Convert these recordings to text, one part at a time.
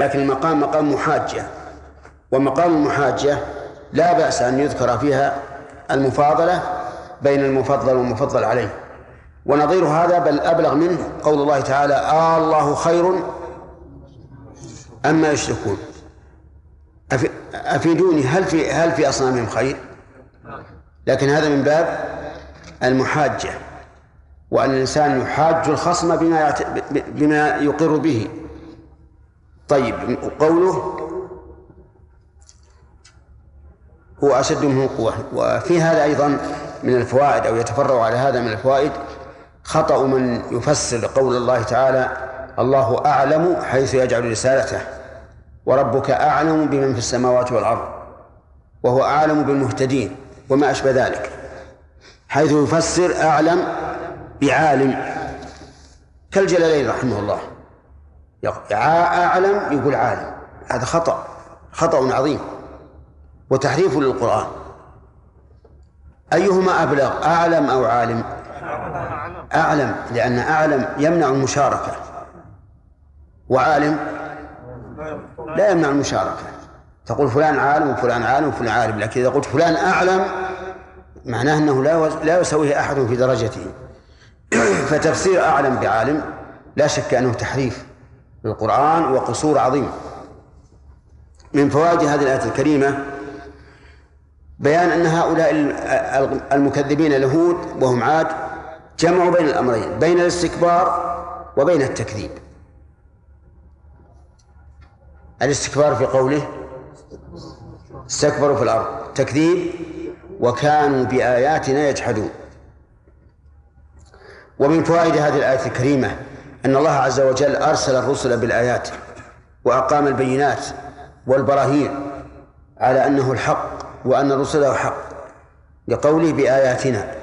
لكن المقام مقام محاجة ومقام المحاجة لا بأس أن يذكر فيها المفاضلة بين المفضل والمفضل عليه ونظير هذا بل أبلغ منه قول الله تعالى آه آلله خير أما يشركون أفيدوني هل في هل في أصنامهم خير؟ لكن هذا من باب المحاجة وأن الإنسان يحاج الخصم بما. بما يقر به طيب قوله هو أشد منه قوة. وفي هذا أيضا من الفوائد أو يتفرع على هذا من الفوائد خطأ من يفسر قول الله تعالى الله أعلم حيث يجعل رسالته وربك أعلم بمن في السماوات والأرض وهو أعلم بالمهتدين وما أشبه ذلك. حيث يفسر أعلم بعالم. كالجلالين رحمه الله. أعلم يقول عالم. هذا خطأ خطأ عظيم وتحريف للقرآن. أيهما أبلغ أعلم أو عالم؟ أعلم لأن أعلم يمنع المشاركة. وعالم لا يمنع المشاركة. تقول فلان عالم وفلان عالم وفلان عالم لكن إذا قلت فلان أعلم معناه أنه لا لا يسويه أحد في درجته. فتفسير أعلم بعالم لا شك أنه تحريف. للقرآن وقصور عظيم. من فوائد هذه الآية الكريمة بيان أن هؤلاء المكذبين اليهود وهم عاد جمعوا بين الأمرين بين الاستكبار وبين التكذيب. الاستكبار في قوله استكبروا في الأرض تكذيب وكانوا بآياتنا يجحدون. ومن فوائد هذه الآية الكريمة أن الله عز وجل أرسل الرسل بالآيات وأقام البينات والبراهين على أنه الحق وأن رسله حق لقوله بآياتنا.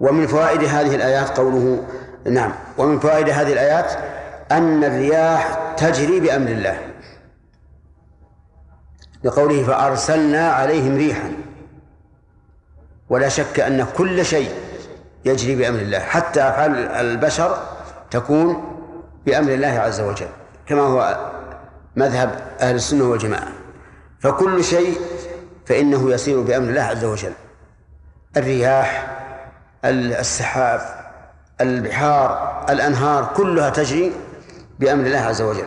ومن فوائد هذه الآيات قوله نعم ومن فوائد هذه الآيات أن الرياح تجري بأمر الله. لقوله فأرسلنا عليهم ريحا. ولا شك أن كل شيء يجري بأمر الله. حتى أفعال البشر تكون بأمر الله عز وجل كما هو مذهب أهل السنة والجماعة. فكل شيء فإنه يسير بأمر الله عز وجل. الرياح السحاب البحار الأنهار كلها تجري بأمر الله عز وجل.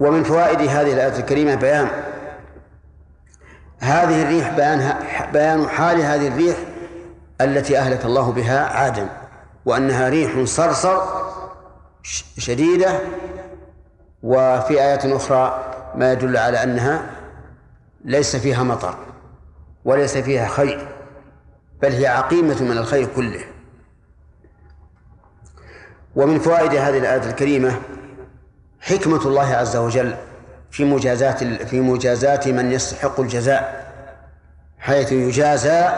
ومن فوائد هذه الآية الكريمة بيان هذه الريح بيان بيان حال هذه الريح التي أهلك الله بها عادا وأنها ريح صرصر شديدة وفي آيات أخرى ما يدل على أنها ليس فيها مطر وليس فيها خير بل هي عقيمة من الخير كله. ومن فوائد هذه الآية الكريمة حكمة الله عز وجل في مجازات في مجازات من يستحق الجزاء حيث يجازى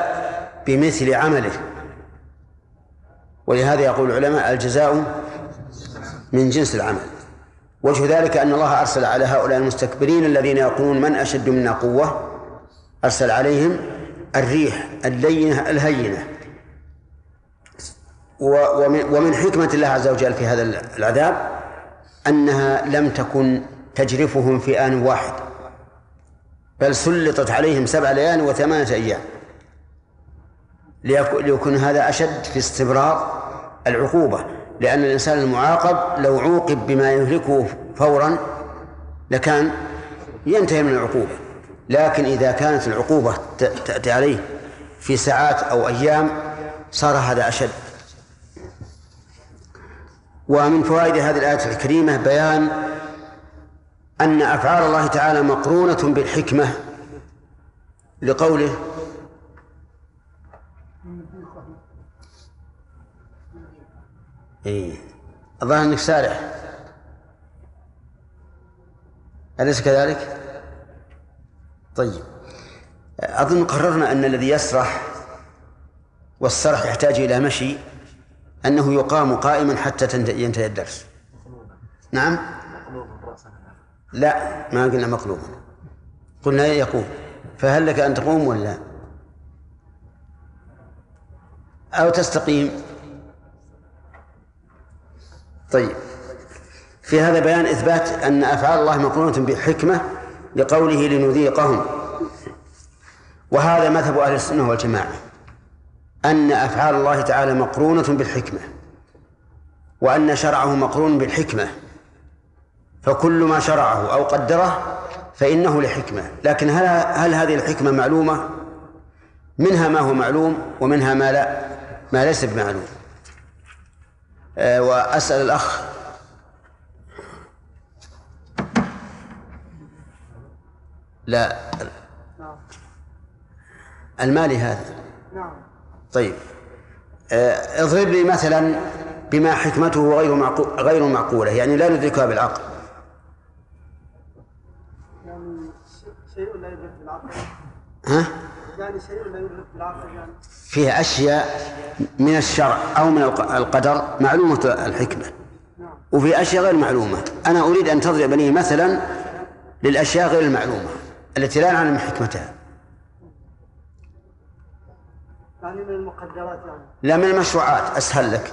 بمثل عمله. ولهذا يقول العلماء الجزاء من جنس العمل. وجه ذلك أن الله أرسل على هؤلاء المستكبرين الذين يقولون من أشد منا قوة؟ أرسل عليهم الريح اللينة الهينة. ومن حكمة الله عز وجل في هذا العذاب أنها لم تكن تجرفهم في آن واحد. بل سلطت عليهم سبع ليال وثمانية أيام. ليكون هذا أشد في استمرار العقوبة لأن الإنسان المعاقب لو عوقب بما يهلكه فورا لكان ينتهي من العقوبة. لكن إذا كانت العقوبة تأتي عليه في ساعات أو أيام صار هذا أشد. ومن فوائد هذه الآية الكريمة بيان أن أفعال الله تعالى مقرونة بالحكمة لقوله إيه. الظاهر أنك سارح. أليس كذلك؟ طيب. أظن قررنا أن الذي يسرح والسرح يحتاج إلى مشي أنه يقام قائما حتى ينتهي الدرس. نعم؟ لا ما قلنا مقلوب. قلنا يقوم؟ فهل لك أن تقوم ولا؟ أو تستقيم؟ طيب. في هذا بيان إثبات أن أفعال الله مقرونة بالحكمة لقوله لنذيقهم. وهذا مذهب أهل السنة والجماعة أن أفعال الله تعالى مقرونة بالحكمة وأن شرعه مقرون بالحكمة. فكل ما شرعه أو قدره فإنه لحكمة. لكن هل هل هذه الحكمة معلومة؟ منها ما هو معلوم ومنها ما لا ما ليس بمعلوم. وأسأل الأخ. لا. المالي هذا. طيب. أه اضرب لي مثلا بما حكمته غير معقول غير معقولة يعني لا ندركها بالعقل. يعني شيء لا يدرك بالعقل. ها؟ يعني؟ فيها أشياء من الشرع أو من القدر معلومة الحكمة. نعم. وفي أشياء غير معلومة. أنا أريد أن تضرب لي مثلا للأشياء غير المعلومة التي لا نعلم حكمتها. يعني من المقدرات يعني؟ لا من المشروعات. أسهل لك.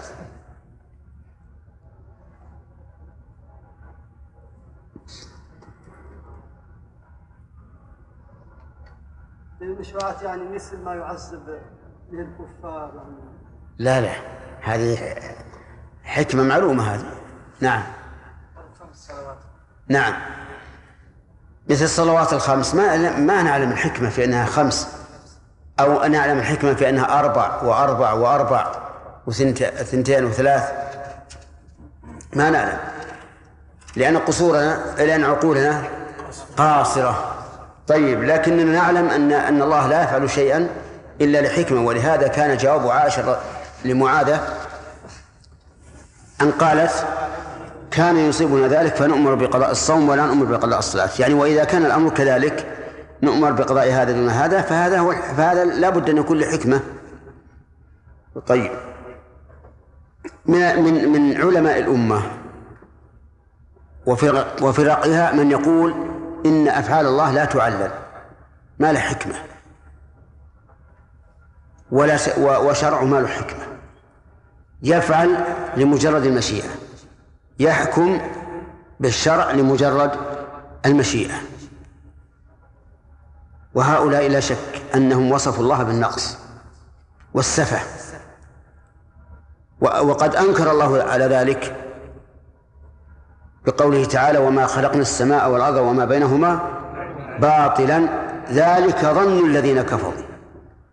المشروعات يعني مثل ما يعذب به الكفار يعني. لا لا. هذه حكمة معلومة هذه. نعم. نعم. مثل الصلوات الخمس. ما ما نعلم الحكمة في أنها خمس أو نعلم الحكمة في أنها أربع وأربع وأربع وثنتين وثلاث. ما نعلم. لأن قصورنا لأن عقولنا قاصرة. طيب لكننا نعلم أن أن الله لا يفعل شيئا إلا لحكمة ولهذا كان جواب عائشة لمعاذة أن قالت كان يصيبنا ذلك فنؤمر بقضاء الصوم ولا نؤمر بقضاء الصلاة. يعني وإذا كان الأمر كذلك نؤمر بقضاء هذا دون هذا فهذا هو فهذا لا بد أن يكون لحكمة. طيب. من من من علماء الأمة وفرق وفرقها من يقول إن أفعال الله لا تعلل. ما له حكمة. ولا وشرع ما له حكمة. يفعل لمجرد المشيئة. يحكم بالشرع لمجرد المشيئة. وهؤلاء لا شك أنهم وصفوا الله بالنقص والسفة. وقد أنكر الله على ذلك بقوله تعالى وما خلقنا السماء والأرض وما بينهما باطلا ذلك ظن الذين كفروا.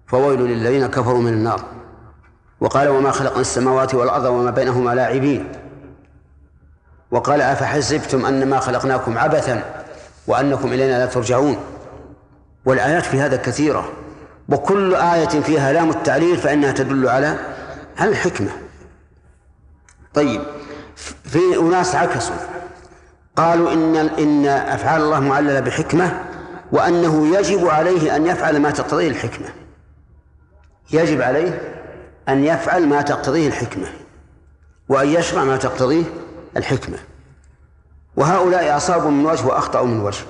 فويل للذين كفروا من النار. وقال وما خلقنا السماوات والأرض وما بينهما لاعبين. وقال أفحسبتم أنما خلقناكم عبثا وأنكم إلينا لا ترجعون. والآيات في هذا كثيرة. وكل آية فيها لام التعليل فإنها تدل على الحكمة. طيب في أناس عكسوا. قالوا إن إن أفعال الله معللة بحكمة وأنه يجب عليه أن يفعل ما تقتضيه الحكمة. يجب عليه أن يفعل ما تقتضيه الحكمة وأن يشرع ما تقتضيه الحكمة. وهؤلاء أصابوا من وجه وأخطأوا من وجه.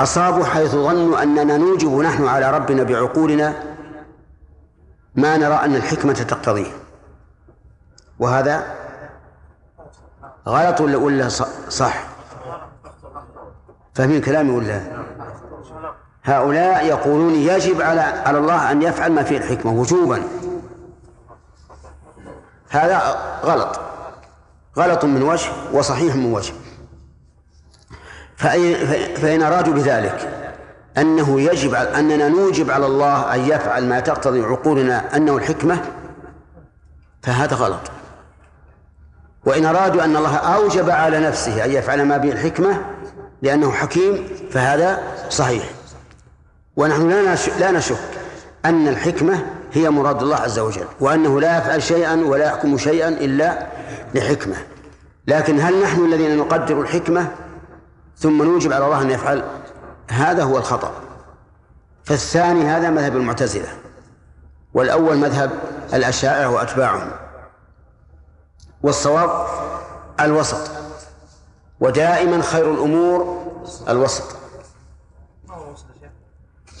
أصابوا حيث ظنوا أننا نوجب نحن على ربنا بعقولنا ما نرى أن الحكمة تقتضيه. وهذا غلط ولا ولا صح؟ فاهمين كلامي ولا؟ هؤلاء يقولون يجب على على الله أن يفعل ما فيه الحكمة وجوبا. هذا غلط. غلط من وجه وصحيح من وجه. فإن أرادوا بذلك أنه يجب أننا نوجب على الله أن يفعل ما تقتضي عقولنا أنه الحكمة فهذا غلط. وإن أرادوا أن الله أوجب على نفسه أن يفعل ما به الحكمة لأنه حكيم فهذا صحيح. ونحن لا لا نشك أن الحكمة هي مراد الله عز وجل وأنه لا يفعل شيئا ولا يحكم شيئا إلا لحكمة. لكن هل نحن الذين نقدر الحكمة ثم نوجب على الله أن يفعل؟ هذا هو الخطأ. فالثاني هذا مذهب المعتزلة. والأول مذهب الأشاعرة وأتباعهم. والصواب الوسط. ودائما خير الأمور الوسط.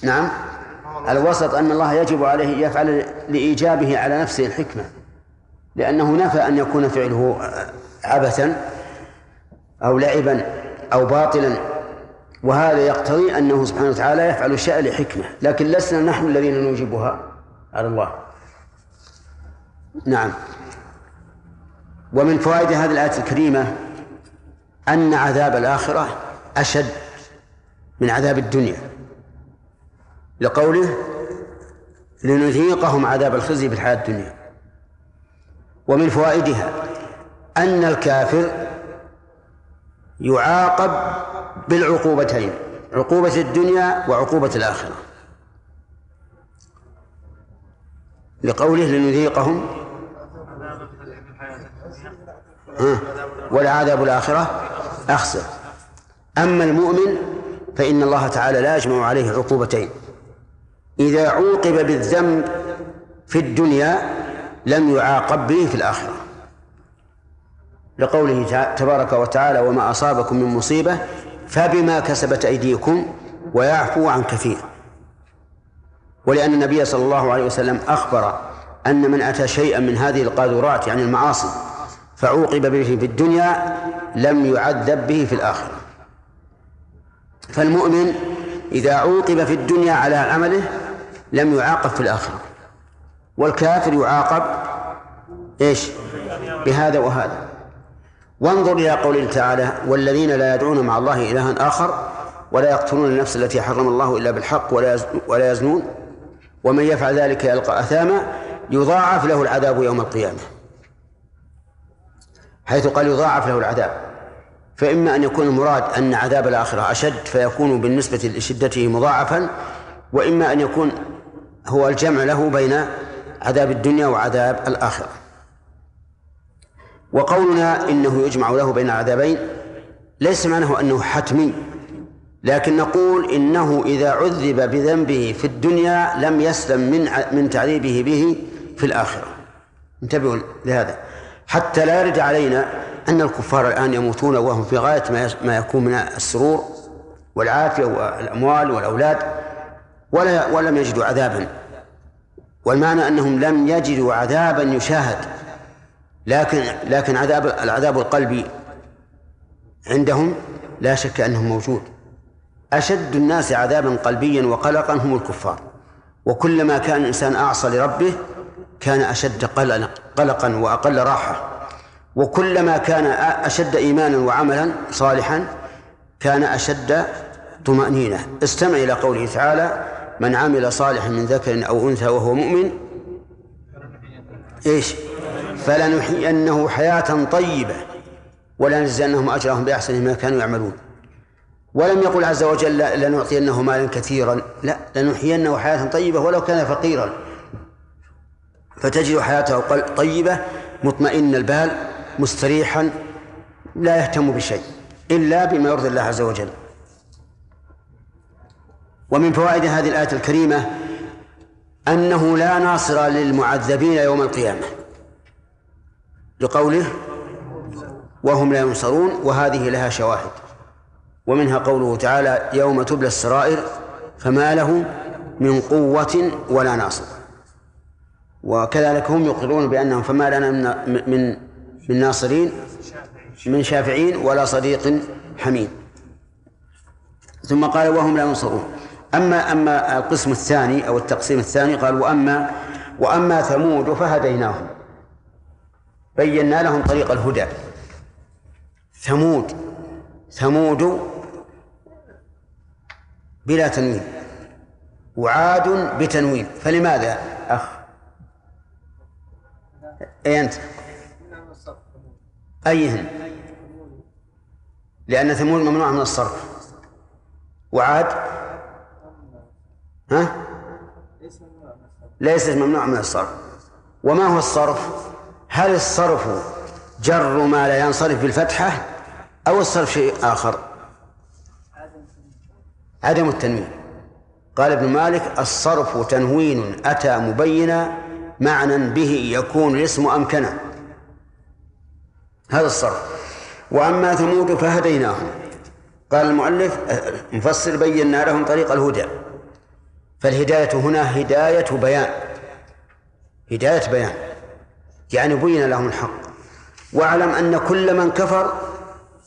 نعم. الوسط؟ أن الله يجب عليه يفعل لإيجابه على نفسه الحكمة. لأنه نفى أن يكون فعله عبثا أو لعبا أو باطلا. وهذا يقتضي أنه سبحانه وتعالى يفعل الشيء لحكمة. لكن لسنا نحن الذين نوجبها على الله. نعم. ومن فوائد هذه الآية الكريمة أن عذاب الآخرة أشد من عذاب الدنيا لقوله لنذيقهم عذاب الخزي في الحياة الدنيا. ومن فوائدها أن الكافر يعاقب بالعقوبتين عقوبة الدنيا وعقوبة الآخرة. لقوله لنذيقهم ولعذاب الآخرة أخسر. أما المؤمن فإن الله تعالى لا يجمع عليه عقوبتين. إذا عوقب بالذنب في الدنيا لم يعاقب به في الآخرة. لقوله تبارك وتعالى وما أصابكم من مصيبة فبما كسبت أيديكم ويعفو عن كثير. ولأن النبي صلى الله عليه وسلم أخبر أن من أتى شيئا من هذه القاذورات يعني المعاصي فعوقب به في الدنيا لم يعذب به في الآخرة. فالمؤمن إذا عوقب في الدنيا على عمله لم يعاقب في الآخرة. والكافر يعاقب إيش؟ بهذا وهذا. وانظر إلى قوله تعالى والذين لا يدعون مع الله إلها آخر ولا يقتلون النفس التي حرم الله إلا بالحق ولا يزنون. ومن يفعل ذلك يلقى أثاما يضاعف له العذاب يوم القيامة. حيث قال يضاعف له العذاب. فإما أن يكون المراد أن عذاب الآخرة أشد فيكون بالنسبة لشدته مضاعفا وإما أن يكون هو الجمع له بين عذاب الدنيا وعذاب الآخرة. وقولنا إنه يجمع له بين العذابين ليس معناه أنه حتمي لكن نقول إنه إذا عذب بذنبه في الدنيا لم يسلم من من تعذيبه به في الآخرة. انتبهوا لهذا. حتى لا يرد علينا أن الكفار الآن يموتون وهم في غاية ما يكون من السرور والعافية والأموال والأولاد ولا ولم يجدوا عذابا. والمعنى أنهم لم يجدوا عذابا يشاهد. لكن لكن عذاب العذاب القلبي عندهم لا شك أنه موجود. أشد الناس عذابا قلبيا وقلقا هم الكفار. وكلما كان الإنسان أعصى لربه كان أشد قلقا وأقل راحة. وكلما كان أشد إيمانا وعملا صالحا كان أشد طمأنينة. استمع إلى قوله تعالى من عمل صالحا من ذكر أو أنثى وهو مؤمن إيش؟ فلنحيينه حياة طيبة ولنجزينهم أجرهم بأحسن ما كانوا يعملون. ولم يقل عز وجل لنعطينه مالا كثيرا. لا لنحيينه حياة طيبة ولو كان فقيرا. فتجد حياته طيبة مطمئن البال مستريحا لا يهتم بشيء إلا بما يرضي الله عز وجل. ومن فوائد هذه الآية الكريمة أنه لا ناصر للمعذبين يوم القيامة لقوله وهم لا ينصرون وهذه لها شواهد. ومنها قوله تعالى يوم تبلى السرائر فما له من قوة ولا ناصر. وكذلك هم يقرون بأنهم فما لنا من من من ناصرين من شافعين ولا صديق حميم ثم قال وهم لا ينصرون. أما أما القسم الثاني أو التقسيم الثاني قال وأما وأما ثمود فهديناهم. بينا لهم طريق الهدى. ثمود ثمود بلا تنوين وعاد بتنوين. فلماذا؟ أخ أي أنت؟ أيهن؟ لأن ثمود ممنوع من الصرف. وعاد؟ ها؟ ليست ممنوع من الصرف. وما هو الصرف؟ هل الصرف جر ما لا ينصرف بالفتحة أو الصرف شيء آخر؟ عدم التنوين. قال ابن مالك الصرف تنوين أتى مبينا معنى به يكون الاسم أمكنا هذا الصرف. وأما ثمود فهديناهم. قال المؤلف مفسر بينا لهم طريق الهدى. فالهداية هنا هداية بيان. هداية بيان. يعني بين لهم الحق. واعلم أن كل من كفر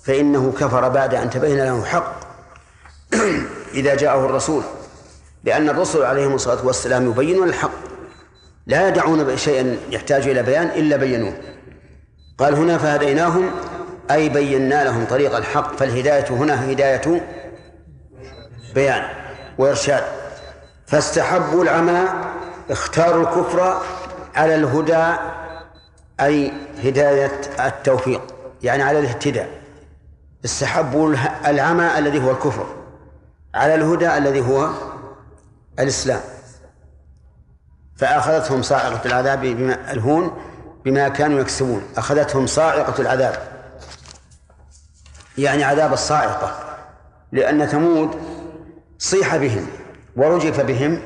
فإنه كفر بعد أن تبين له الحق. إذا جاءه الرسول. لأن الرسل عليهم الصلاة والسلام يبينون الحق. لا يدعون شيئا يحتاج إلى بيان إلا بينوه. قال هنا فهديناهم أي بينا لهم طريق الحق فالهداية هنا هداية بيان وإرشاد. فاستحبوا العمى اختاروا الكفر على الهدى أي هداية التوفيق يعني على الاهتداء. استحبوا العمى الذي هو الكفر على الهدى الذي هو الإسلام. فأخذتهم صاعقة العذاب بما الهون بما كانوا يكسبون. أخذتهم صاعقة العذاب. يعني عذاب الصاعقة. لأن ثمود صيح بهم ورجف بهم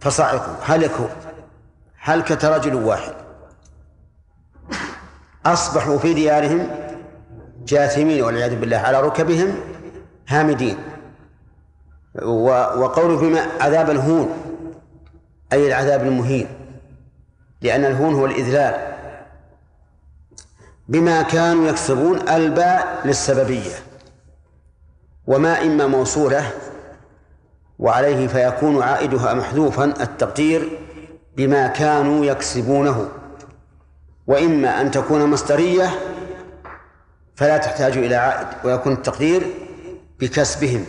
فصعقوا هلكوا. هلكة رجل واحد. أصبحوا في ديارهم جاثمين والعياذ بالله على ركبهم هامدين. وقوله بما عذاب الهون. أي العذاب المهين لأن الهون هو الإذلال. بما كانوا يكسبون الباء للسببية وما إما موصولة وعليه فيكون عائدها محذوفا التقدير بما كانوا يكسبونه. وإما أن تكون مصدرية فلا تحتاج إلى عائد ويكون التقدير بكسبهم.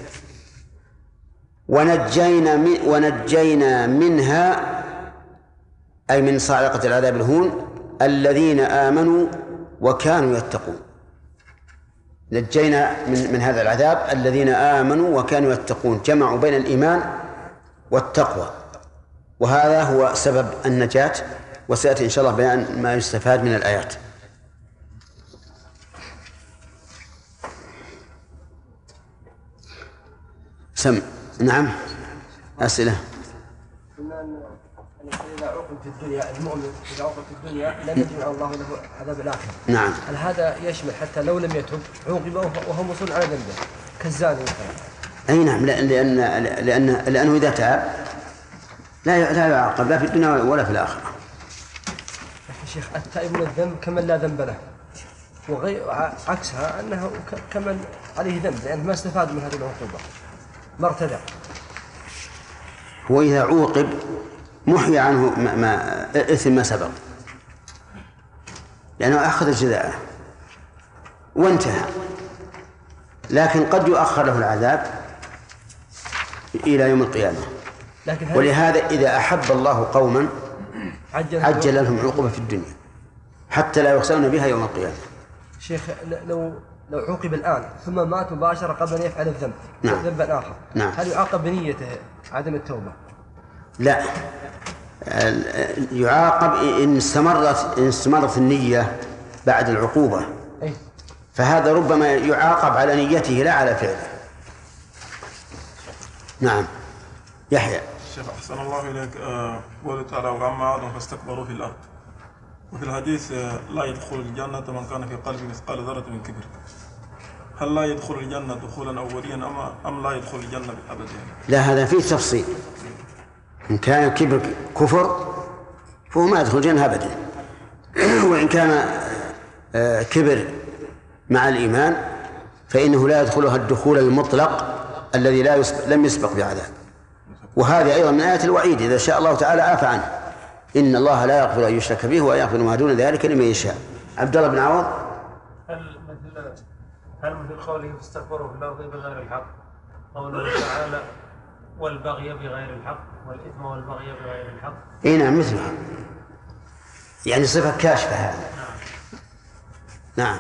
ونجينا من ونجينا منها أي من صاعقة العذاب الهون الذين آمنوا وكانوا يتقون. نجينا من من هذا العذاب الذين آمنوا وكانوا يتقون جمعوا بين الإيمان والتقوى. وهذا هو سبب النجاة وسيأتي إن شاء الله بيان ما يستفاد من الآيات. سم. نعم. أسئلة. إذا عوقب في الدنيا المؤمن إذا عوقب في الدنيا لم يجمع الله له عذاب الآخرة نعم. هل هذا يشمل حتى لو لم يتب عوقب وهو مصر على ذنبه؟ كالزاني مثلا. أي نعم لأن لأن لأنه إذا تاب لا لا يعاقب لا في الدنيا ولا في الآخرة. يا شيخ التائب من الذنب كمن لا ذنب له. وغير عكسها أنه كمن عليه ذنب لأنه ما استفاد من هذه العقوبة. ما ارتدى هو إذا عوقب محي عنه ما, ما إثم ما سبق. لأنه أخذ جزاءه وانتهى. لكن قد يؤخر له العذاب إلى يوم القيامة. لكن ولهذا إذا أحب الله قوما عجل لهم عقوبة في الدنيا. حتى لا يخسرون بها يوم القيامة. شيخ لو لو عوقب الآن ثم مات مباشرة قبل أن يفعل الذنب. نعم. ذنبا آخر. نعم. هل يعاقب بنيته عدم التوبة؟ لا. يعاقب إن استمرت إن استمرت النية بعد العقوبة. فهذا ربما يعاقب على نيته لا على فعله. نعم. يحيى. شيخ أحسن الله إليك. آه، قوله تعالى وأما عاد فاستكبروا في الأرض. وفي الحديث آه، لا يدخل الجنة من كان في قلبه مثقال ذرة من كبر. هل لا يدخل الجنة دخولا أوليا أم أم لا يدخل الجنة أبدا؟ لا هذا فيه تفصيل. إن كان كبر كفر فهو ما يدخل الجنة أبدا. وإن كان آه، كبر مع الإيمان فإنه لا يدخلها الدخول المطلق الذي لا يسبق لم يسبق بعذاب. وهذه أيضا من آيات الوعيد إذا شاء الله تعالى عفى عنه. إن الله لا يغفر أن يشرك به ويغفر ما دون ذلك لمن يشاء. عبد الله بن عوض؟ هل مثل هل مثل قوله فاستغفروا في الأرض بغير الحق؟ قوله تعالى والبغي بغير الحق والإثم والبغي بغير الحق. اي نعم مثلها. يعني صفة كاشفة هذه. نعم. نعم.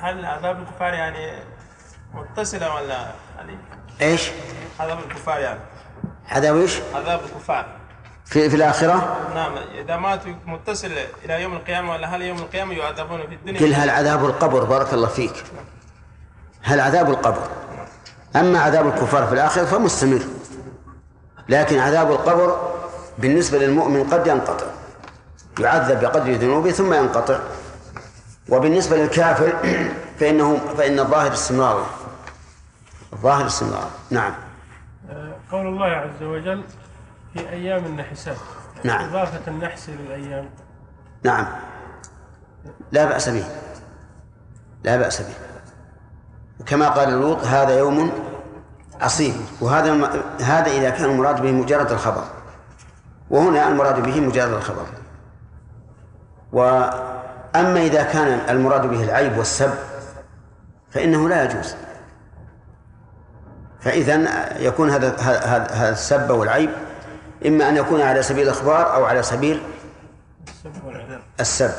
هل عذاب الكفار يعني متصلة ولا يعني؟ إيش؟ عذاب الكفار يعني. عذاب إيش؟ عذاب الكفار. في في الآخرة؟ نعم إذا ماتوا متصل إلى يوم القيامة ولا هل يوم القيامة يعذبون في الدنيا؟ قل هل عذاب القبر؟ بارك الله فيك. هل عذاب القبر؟ أما عذاب الكفار في الآخرة فمستمر. لكن عذاب القبر بالنسبة للمؤمن قد ينقطع. يعذب بقدر ذنوبه ثم ينقطع. وبالنسبة للكافر فإنه فإن الظاهر استمراره الظاهر استمرار. نعم. قول الله عز وجل في أيام النحسات. نعم. إضافة النحس للأيام. نعم. لا بأس به. لا بأس به. كما قال لوط هذا يوم عصيب وهذا هذا إذا كان المراد به مجرد الخبر. وهنا المراد به مجرد الخبر. وأما إذا كان المراد به العيب والسب فإنه لا يجوز. فإذا يكون هذا هذا السب والعيب إما أن يكون على سبيل الإخبار أو على سبيل السب.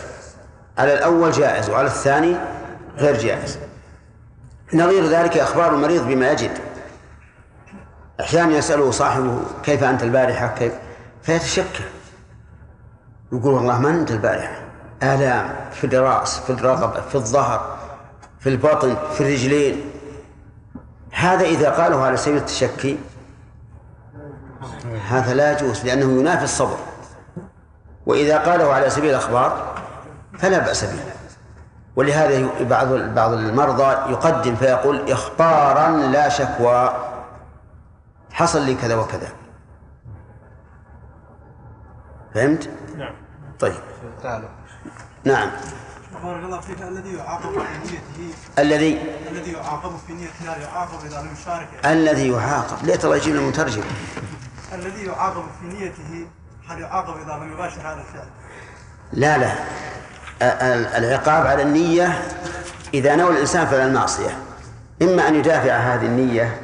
على الأول جائز وعلى الثاني غير جائز. نظير ذلك أخبار المريض بما يجد. أحيانا يسأله صاحبه كيف أنت البارحة؟ كيف؟ فيتشكى. يقول والله ما نمت البارحة. آلام في الراس في الرقبة في الظهر في البطن في الرجلين. هذا إذا قاله على سبيل التشكي هذا لا يجوز لأنه ينافي الصبر. وإذا قاله على سبيل الأخبار فلا بأس به. ولهذا بعض بعض المرضى يقدم فيقول إخبارا لا شكوى. حصل لي كذا وكذا. فهمت؟ نعم. طيب. نعم. بارك الله فيك. الذي يعاقب في نيته. الذي؟ الذي يعاقب في نيته هل يعاقب إذا لم يشارك. الذي يعاقب. ليت الله يجيب لنا مترجم الذي يعاقب في نيته هل يعاقب إذا لم يباشر هذا الفعل؟ لا لا. العقاب على النية إذا نوى الإنسان فعل المعصية. إما أن يدافع هذه النية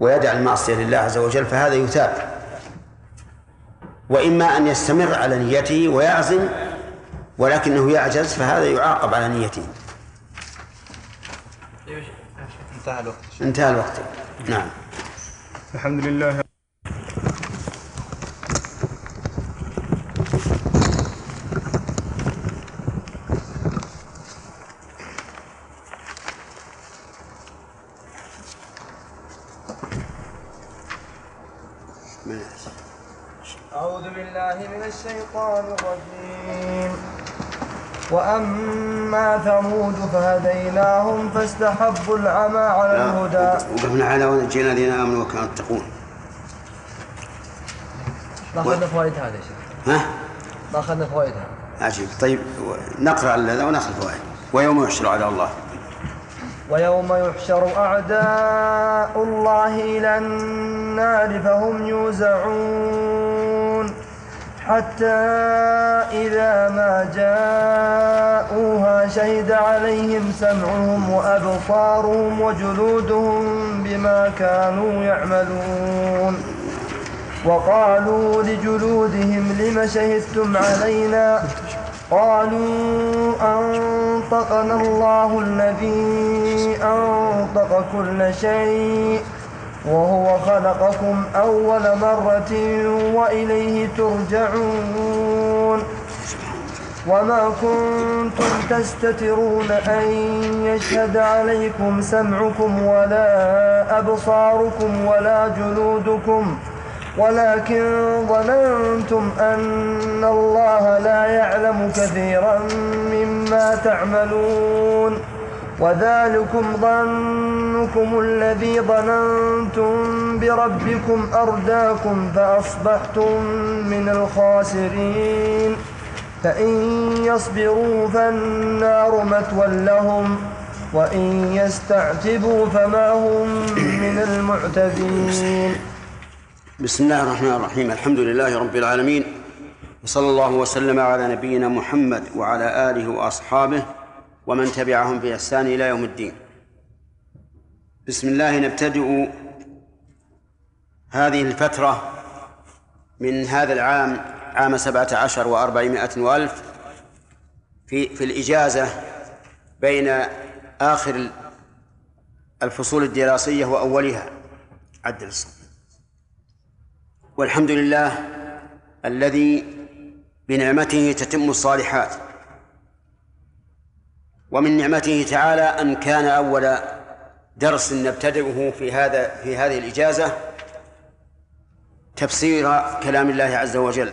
ويدع المعصية لله عز وجل فهذا يثاب. وإما أن يستمر على نيته ويعزم ولكنه يعجز فهذا يعاقب على نيته. انتهى الوقت. انتهى الوقت. نعم. الحمد لله أعوذ بالله من الشيطان الرجيم. وأما ثمود فهديناهم فاستحبوا العمى على الهدى. وقفنا على ونجينا الذين آمنوا وكانوا يتقون. ما أخذنا فوائد هذا يا شيخ؟ ها؟ ما أخذنا فوائدها عجيب. طيب نقرأ هذا ونأخذ فوائد. ويوم يحشر على الله. ويوم يحشر أعداء الله إلى النار فهم يوزعون. حتى إذا ما جاءوها شهد عليهم سمعهم وأبصارهم وجلودهم بما كانوا يعملون. وقالوا لجلودهم لم شهدتم علينا؟ قالوا أنطقنا الله الذي أنطق كل شيء. وهو خلقكم أول مرة وإليه ترجعون. وما كنتم تستترون أن يشهد عليكم سمعكم ولا أبصاركم ولا جلودكم ولكن ظننتم أن الله لا يعلم كثيرا مما تعملون. وذلكم ظنكم الذي ظننتم بربكم أرداكم فأصبحتم من الخاسرين. فإن يصبروا فالنار مثوى لهم وإن يستعتبوا فما هم من المعتبين بسم الله الرحمن الرحيم الحمد لله رب العالمين وصلى الله وسلم على نبينا محمد وعلى آله وأصحابه ومن تبعهم بإحسان إلى يوم الدين. بسم الله نبتدئ هذه الفترة من هذا العام عام سبعة عشر وأربعمائة وألف في في الإجازة بين آخر الفصول الدراسية وأولها عدل الصوت والحمد لله الذي بنعمته تتم الصالحات. ومن نعمته تعالى أن كان أول درس نبتدئه في هذا في هذه الإجازة تفسير كلام الله عز وجل.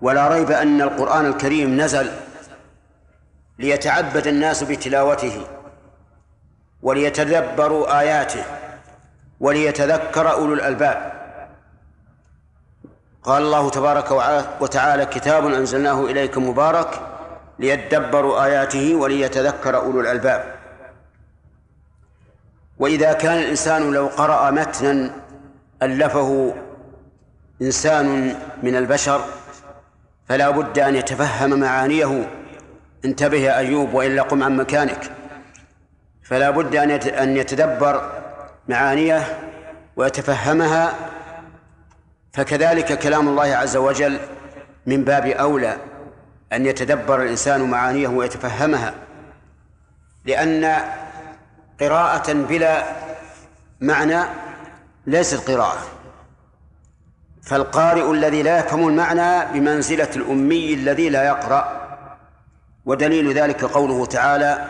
ولا ريب أن القرآن الكريم نزل ليتعبد الناس بتلاوته وليتدبروا آياته وليتذكر أولو الألباب. قال الله تبارك وتعالى كتاب أنزلناه إليك مبارك ليدبروا آياته وليتذكر أولو الألباب. وإذا كان الإنسان لو قرأ متنا ألفه إنسان من البشر فلا بد أن يتفهم معانيه. انتبه يا أيوب وإلا قم عن مكانك. فلا بد أن يتدبر معانيه ويتفهمها. فكذلك كلام الله عز وجل من باب أولى. أن يتدبر الإنسان معانيه ويتفهمها لأن قراءة بلا معنى ليست قراءة فالقارئ الذي لا يفهم المعنى بمنزلة الأمي الذي لا يقرأ ودليل ذلك قوله تعالى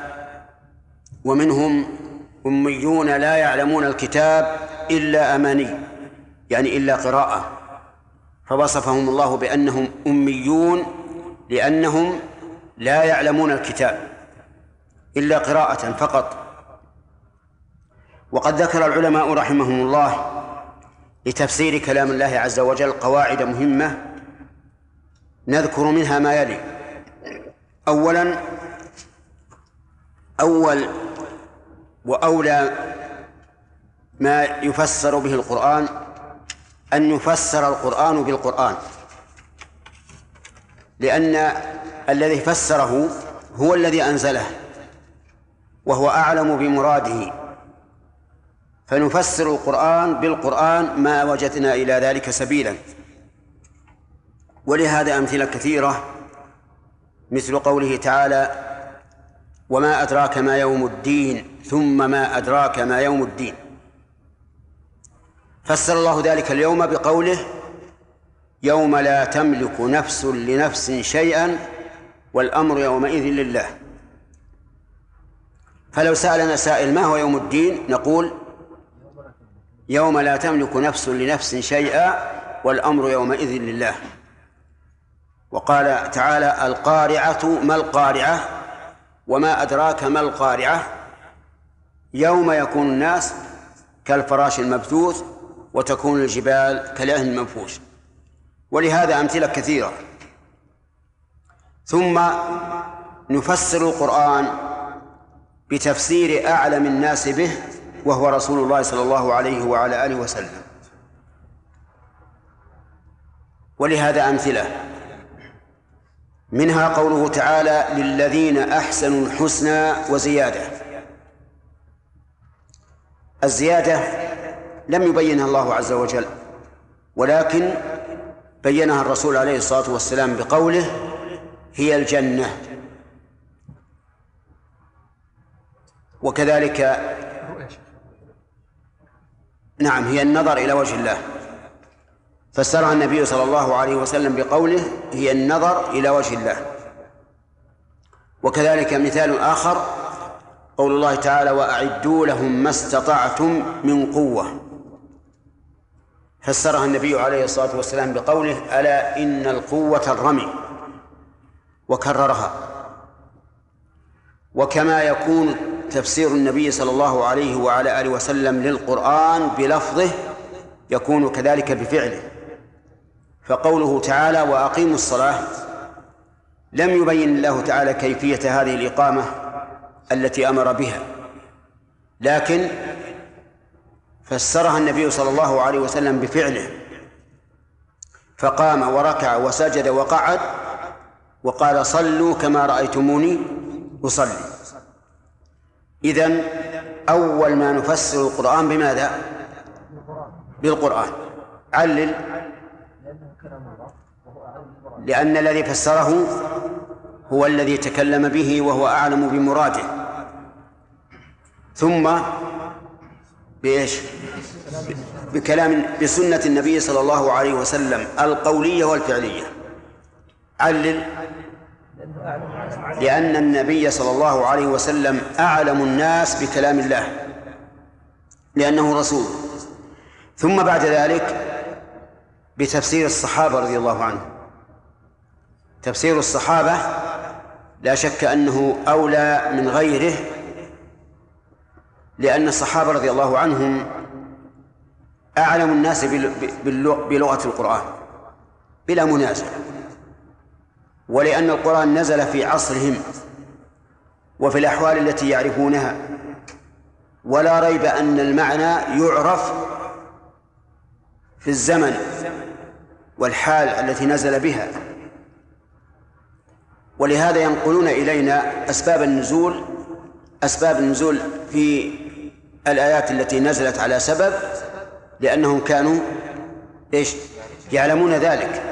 ومنهم أميون لا يعلمون الكتاب إلا أماني يعني إلا قراءة فوصفهم الله بأنهم أميون لأنهم لا يعلمون الكتاب إلا قراءة فقط. وقد ذكر العلماء رحمهم الله لتفسير كلام الله عز وجل قواعد مهمة نذكر منها ما يلي. أولا أول وأولى ما يفسر به القرآن أن يفسر القرآن بالقرآن. لأن الذي فسره هو الذي أنزله وهو أعلم بمراده. فنفسر القرآن بالقرآن ما وجدنا إلى ذلك سبيلا. ولهذا أمثلة كثيرة مثل قوله تعالى وما أدراك ما يوم الدين ثم ما أدراك ما يوم الدين. فسر الله ذلك اليوم بقوله يوم لا تملك نفس لنفس شيئا والأمر يومئذ لله. فلو سألنا سائل ما هو يوم الدين نقول يوم لا تملك نفس لنفس شيئا والأمر يومئذ لله. وقال تعالى القارعة ما القارعة وما أدراك ما القارعة. يوم يكون الناس كالفراش المبثوث وتكون الجبال كالعهن المنفوش. ولهذا أمثلة كثيرة. ثم نفسر القرآن بتفسير أعلم الناس به وهو رسول الله صلى الله عليه وعلى آله وسلم. ولهذا أمثلة. منها قوله تعالى للذين أحسنوا الحسنى وزيادة. الزيادة لم يبينها الله عز وجل ولكن بينها الرسول عليه الصلاة والسلام بقوله هي الجنة. وكذلك نعم هي النظر إلى وجه الله. فسرها النبي صلى الله عليه وسلم بقوله هي النظر إلى وجه الله. وكذلك مثال آخر قول الله تعالى وأعدوا لهم ما استطعتم من قوة. فسرها النبي عليه الصلاة والسلام بقوله ألا إن القوة الرمي. وكررها. وكما يكون تفسير النبي صلى الله عليه وعلى آله وسلم للقرآن بلفظه يكون كذلك بفعله. فقوله تعالى وأقيموا الصلاة. لم يبين الله تعالى كيفية هذه الإقامة التي أمر بها. لكن فسرها النبي صلى الله عليه وسلم بفعله. فقام وركع وسجد وقعد وقال صلوا كما رأيتموني أصلي. إذن أول ما نفسر القرآن بماذا؟ بالقرآن. علل لأن الذي فسره هو الذي تكلم به وهو أعلم بمراده. ثم بإيش؟ بكلام بسنة النبي صلى الله عليه وسلم القولية والفعلية. علل. لأن النبي صلى الله عليه وسلم أعلم الناس بكلام الله لأنه رسول. ثم بعد ذلك بتفسير الصحابة رضي الله عنهم. تفسير الصحابة لا شك أنه أولى من غيره لأن الصحابة رضي الله عنهم أعلم الناس بلغة القرآن بلا منازع ولأن القرآن نزل في عصرهم وفي الأحوال التي يعرفونها ولا ريب أن المعنى يعرف في الزمن والحال التي نزل بها. ولهذا ينقلون إلينا أسباب النزول أسباب النزول في الآيات التي نزلت على سبب لأنهم كانوا إيش؟ يعلمون ذلك.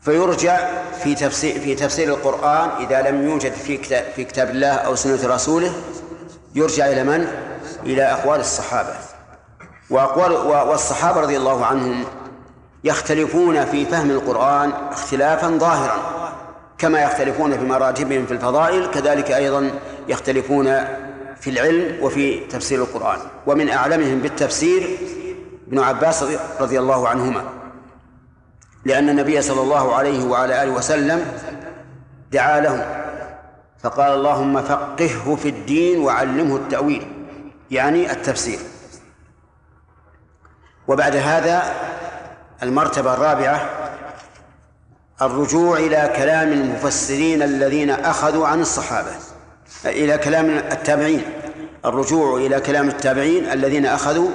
فيرجع في تفسير في تفسير القرآن إذا لم يوجد في كتاب في كتاب الله أو سنة رسوله يرجع إلى من؟ إلى أقوال الصحابة. وأقوال والصحابة رضي الله عنهم يختلفون في فهم القرآن اختلافا ظاهرا كما يختلفون في مراتبهم في الفضائل كذلك أيضا يختلفون في العلم وفي تفسير القرآن. ومن أعلمهم بالتفسير ابن عباس رضي الله عنهما. لأن النبي صلى الله عليه وعلى آله وسلم دعا له فقال اللهم فقهه في الدين وعلمه التأويل. يعني التفسير. وبعد هذا المرتبة الرابعة الرجوع إلى كلام المفسرين الذين أخذوا عن الصحابة. إلى كلام التابعين الرجوع إلى كلام التابعين الذين أخذوا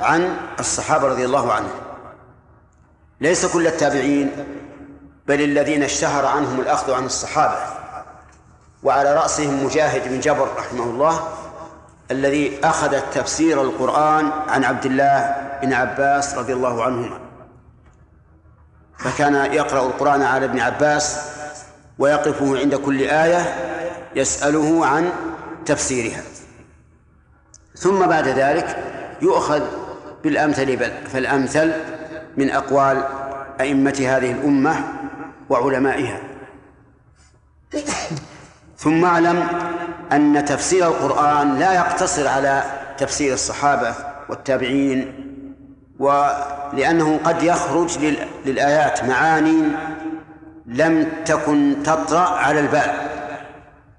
عن الصحابة رضي الله عنهم. ليس كل التابعين بل الذين اشتهر عنهم الأخذ عن الصحابة. وعلى رأسهم مجاهد بن جبر رحمه الله الذي أخذ تفسير القرآن عن عبد الله بن عباس رضي الله عنهما. فكان يقرأ القرآن على ابن عباس ويقفه عند كل آية يسأله عن تفسيرها. ثم بعد ذلك يؤخذ بالأمثل فالأمثل من أقوال أئمة هذه الأمة وعلمائها. ثم اعلم أن تفسير القرآن لا يقتصر على تفسير الصحابة والتابعين ولأنه قد يخرج للآيات معاني لم تكن تطرأ على البال.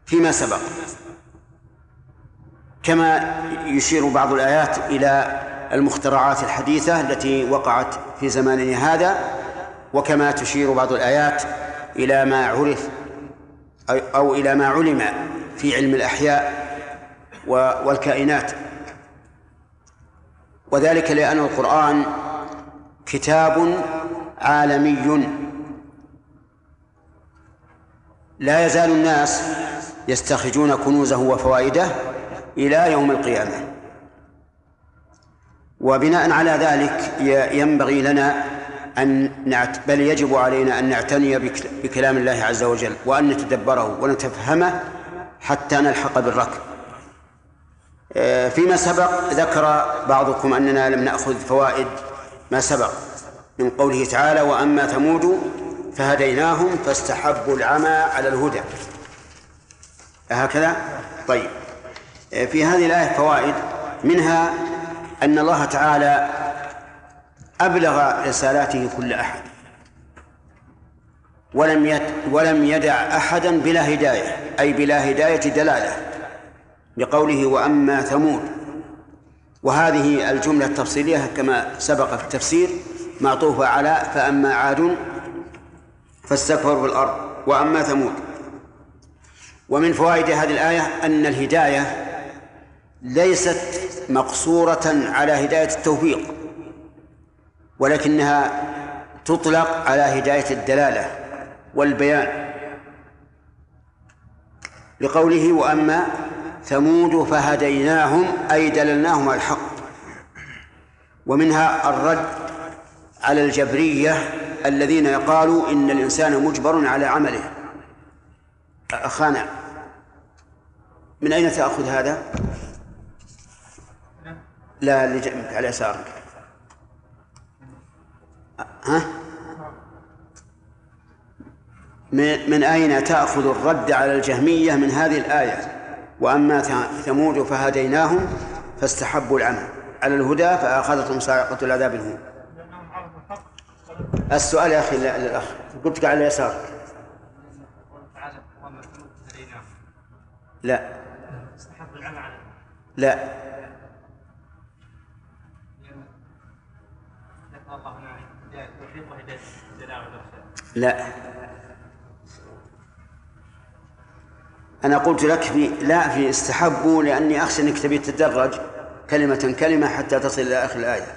فيما سبق. كما يشير بعض الآيات إلى المخترعات الحديثة التي وقعت في زماننا هذا وكما تشير بعض الآيات إلى ما عرف أو إلى ما علم في علم الأحياء والكائنات. وذلك لأن القرآن كتاب عالمي. لا يزال الناس يستخرجون كنوزه وفوائده إلى يوم القيامة. وبناء على ذلك ينبغي لنا أن نعت بل يجب علينا أن نعتني بكلام الله عز وجل وأن نتدبره ونتفهمه حتى نلحق بالركب. آه، فيما سبق ذكر بعضكم أننا لم نأخذ فوائد ما سبق من قوله تعالى وأما ثمود فهديناهم فاستحبوا العمى على الهدى. هكذا؟ طيب. آه، في هذه الآية فوائد. منها أن الله تعالى أبلغ رسالاته كل أحد. ولم ولم يدع أحدا بلا هداية أي بلا هداية دلالة لقوله وأما ثمود. وهذه الجملة التفصيلية كما سبق في التفسير معطوفة على فأما عاد فاستكبروا في الأرض وأما ثمود. ومن فوائد هذه الآية أن الهداية ليست مقصورة على هداية التوفيق ولكنها تطلق على هداية الدلالة والبيان. لقوله وأما ثمود فهديناهم أي دللناهم على الحق. ومنها الرد على الجبرية الذين يقالوا إن الإنسان مجبر على عمله. أخانا. من أين تأخذ هذا؟ لا اللي جنبك على يسارك. ها؟ من أين تأخذ الرد على الجهمية من هذه الآية؟ وأما ثمود فهديناهم فاستحبوا العمى على الهدى فأخذتهم صاعقة العذاب الهون. السؤال يا أخي للأخ قلت على يسارك. لا. لا. لا. أنا قلت لك في لا في استحبوا لأني أخشى أنك تبي تتدرج كلمة كلمة حتى تصل إلى آخر الآية.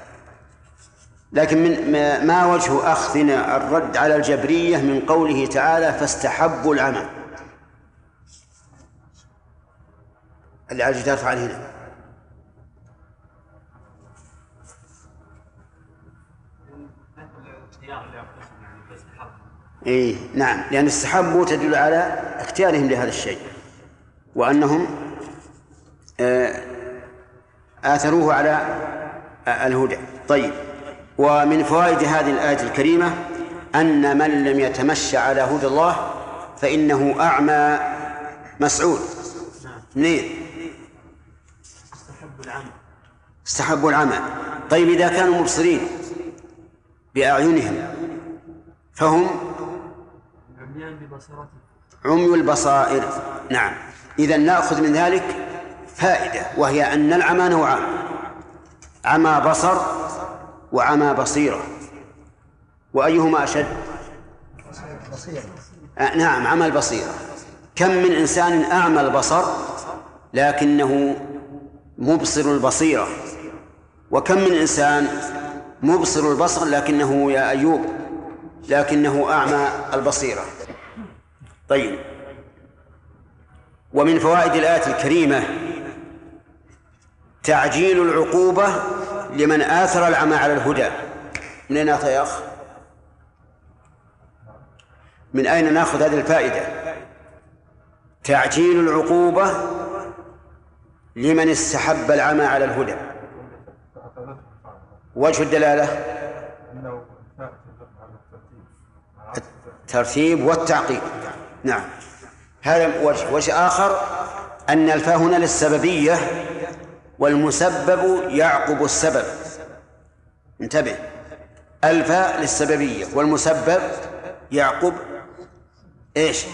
لكن من ما- وجه أخذنا الرد على الجبرية من قوله تعالى فاستحبوا العمى اللي على الجدار فعل هنا. اي نعم. لأن استحبوا تدل على اختيارهم لهذا الشيء. وأنهم آه، آثروه على آه، الهدى. طيب. ومن فوائد هذه الآية الكريمة أن من لم يتمشى على هدى الله فإنه أعمى مسعود. منين؟ استحبوا العمى طيب إذا كانوا مبصرين بأعينهم فهم عمي البصائر. نعم. إذا نأخذ من ذلك فائدة وهي أن العمى نوعان عمى. بصر وعمى بصيرة. وأيهما أشد؟ آه نعم عمى البصيرة. كم من إنسان أعمى البصر لكنه مبصر البصيرة؟ وكم من إنسان مبصر البصر لكنه يا أيوب لكنه أعمى البصيرة طيب ومن فوائد الآية الكريمة تعجيل العقوبة لمن آثر العمى على الهدى من نأخذ يا أخ؟ من أين نأخذ هذه الفائدة؟ تعجيل العقوبة لمن استحب العمى على الهدى وجه الدلالة؟ الترتيب. والتعقيب نعم. هذا وجه. وجه آخر أن الفاء هنا للسببية والمسبب يعقب السبب. انتبه. الفاء للسببية والمسبب يعقب إيش؟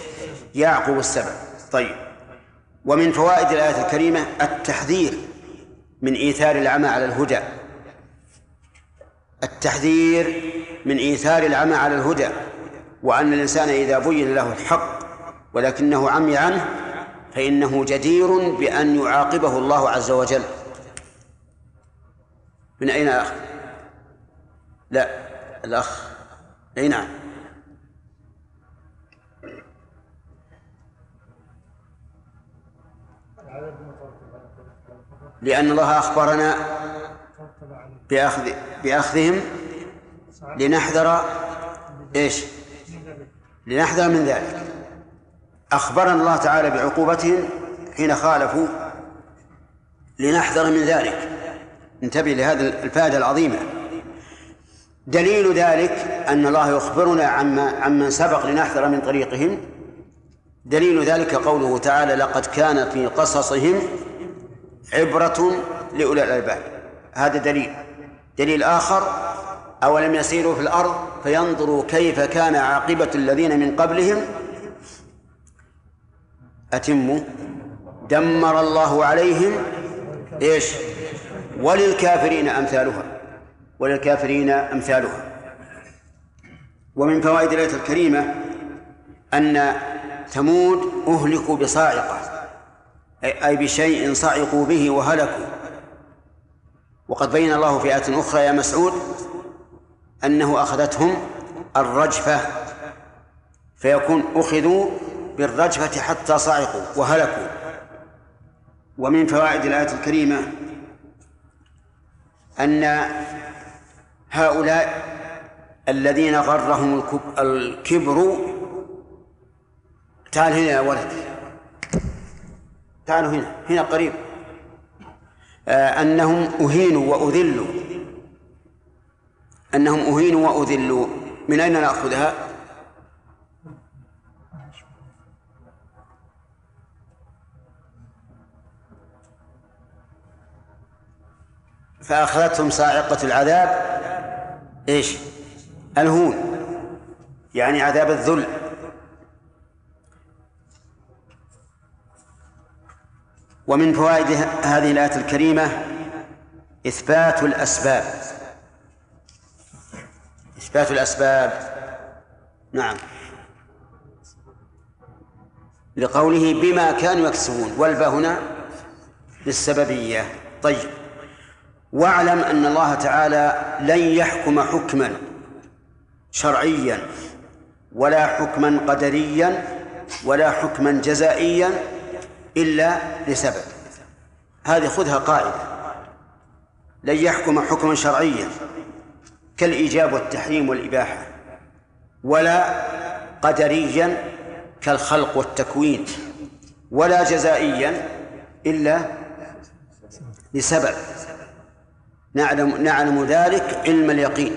يعقب السبب. طيب. ومن فوائد الآية الكريمة التحذير من إيثار العمى على الهدى. التحذير من إيثار العمى على الهدى وأن الإنسان إذا بين له الحق ولكنه عمي عنه فإنه جدير بأن يعاقبه الله عز وجل من أين أخ؟ لا الأخ أي نعم لأن الله أخبرنا بأخذ بأخذهم لنحذر إيش؟ لنحذر من ذلك. أخبرنا الله تعالى بعقوبتهم حين خالفوا لنحذر من ذلك. انتبه لهذه الفائدة العظيمة. دليل ذلك أن الله يخبرنا عما عمن سبق لنحذر من طريقهم. دليل ذلك قوله تعالى لقد كان في قصصهم عبرة لأولي الألباب. هذا دليل. دليل آخر أولم يسيروا في الأرض فينظروا كيف كان عاقبة الذين من قبلهم؟ أتموا. دمر الله عليهم إيش؟ وللكافرين أمثالها. وللكافرين أمثالها. ومن فوائد الآية الكريمة أن ثمود أهلكوا بصاعقة أي بشيء صعقوا به وهلكوا. وقد بين الله في آية أخرى يا مسعود أنه أخذتهم الرجفة فيكون أخذوا بالرجفة حتى صعقوا وهلكوا. ومن فوائد الآية الكريمة أن هؤلاء الذين غرهم الكب- الكبر تعال هنا يا ولد تعالوا هنا هنا قريب. أنهم أهينوا وأذلوا. أنهم أهينوا وأذلوا. من أين نأخذها؟ فأخذتهم صاعقة العذاب. إيش؟ الهون. يعني عذاب الذل. ومن فوائد هذه الآية الكريمة إثبات الأسباب. إثبات الأسباب. نعم. لقوله بما كانوا يكسبون. والباء هنا للسببية. طيب. واعلم أن الله تعالى لن يحكم حكما شرعيا ولا حكما قدريا ولا حكما جزائيا إلا لسبب. هذه خذها قاعدة. لن يحكم حكما شرعيا. كالإيجاب والتحريم والإباحة. ولا قدريا كالخلق والتكوين. ولا جزائيا إلا لسبب. نعلم نعلم ذلك علم اليقين.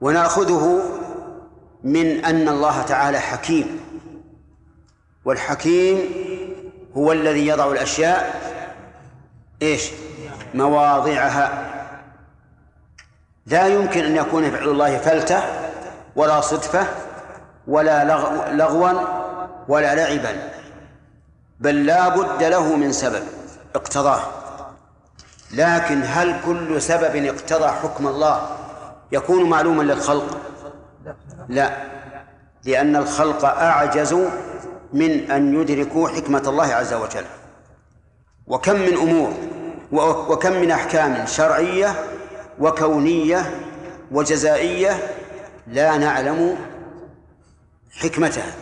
ونأخذه من أن الله تعالى حكيم. والحكيم هو الذي يضع الأشياء إيش؟ مواضعها. لا يمكن أن يكون فعل الله فلتة ولا صدفة ولا لغوا ولا لعبا بل لا بد له من سبب اقتضاه. لكن هل كل سبب اقتضى حكم الله يكون معلوما للخلق؟ لا لأن الخلق أعجز من أن يدركوا حكمة الله عز وجل. وكم من أمور وكم من أحكام شرعية وكونية وجزائية لا نعلم حكمتها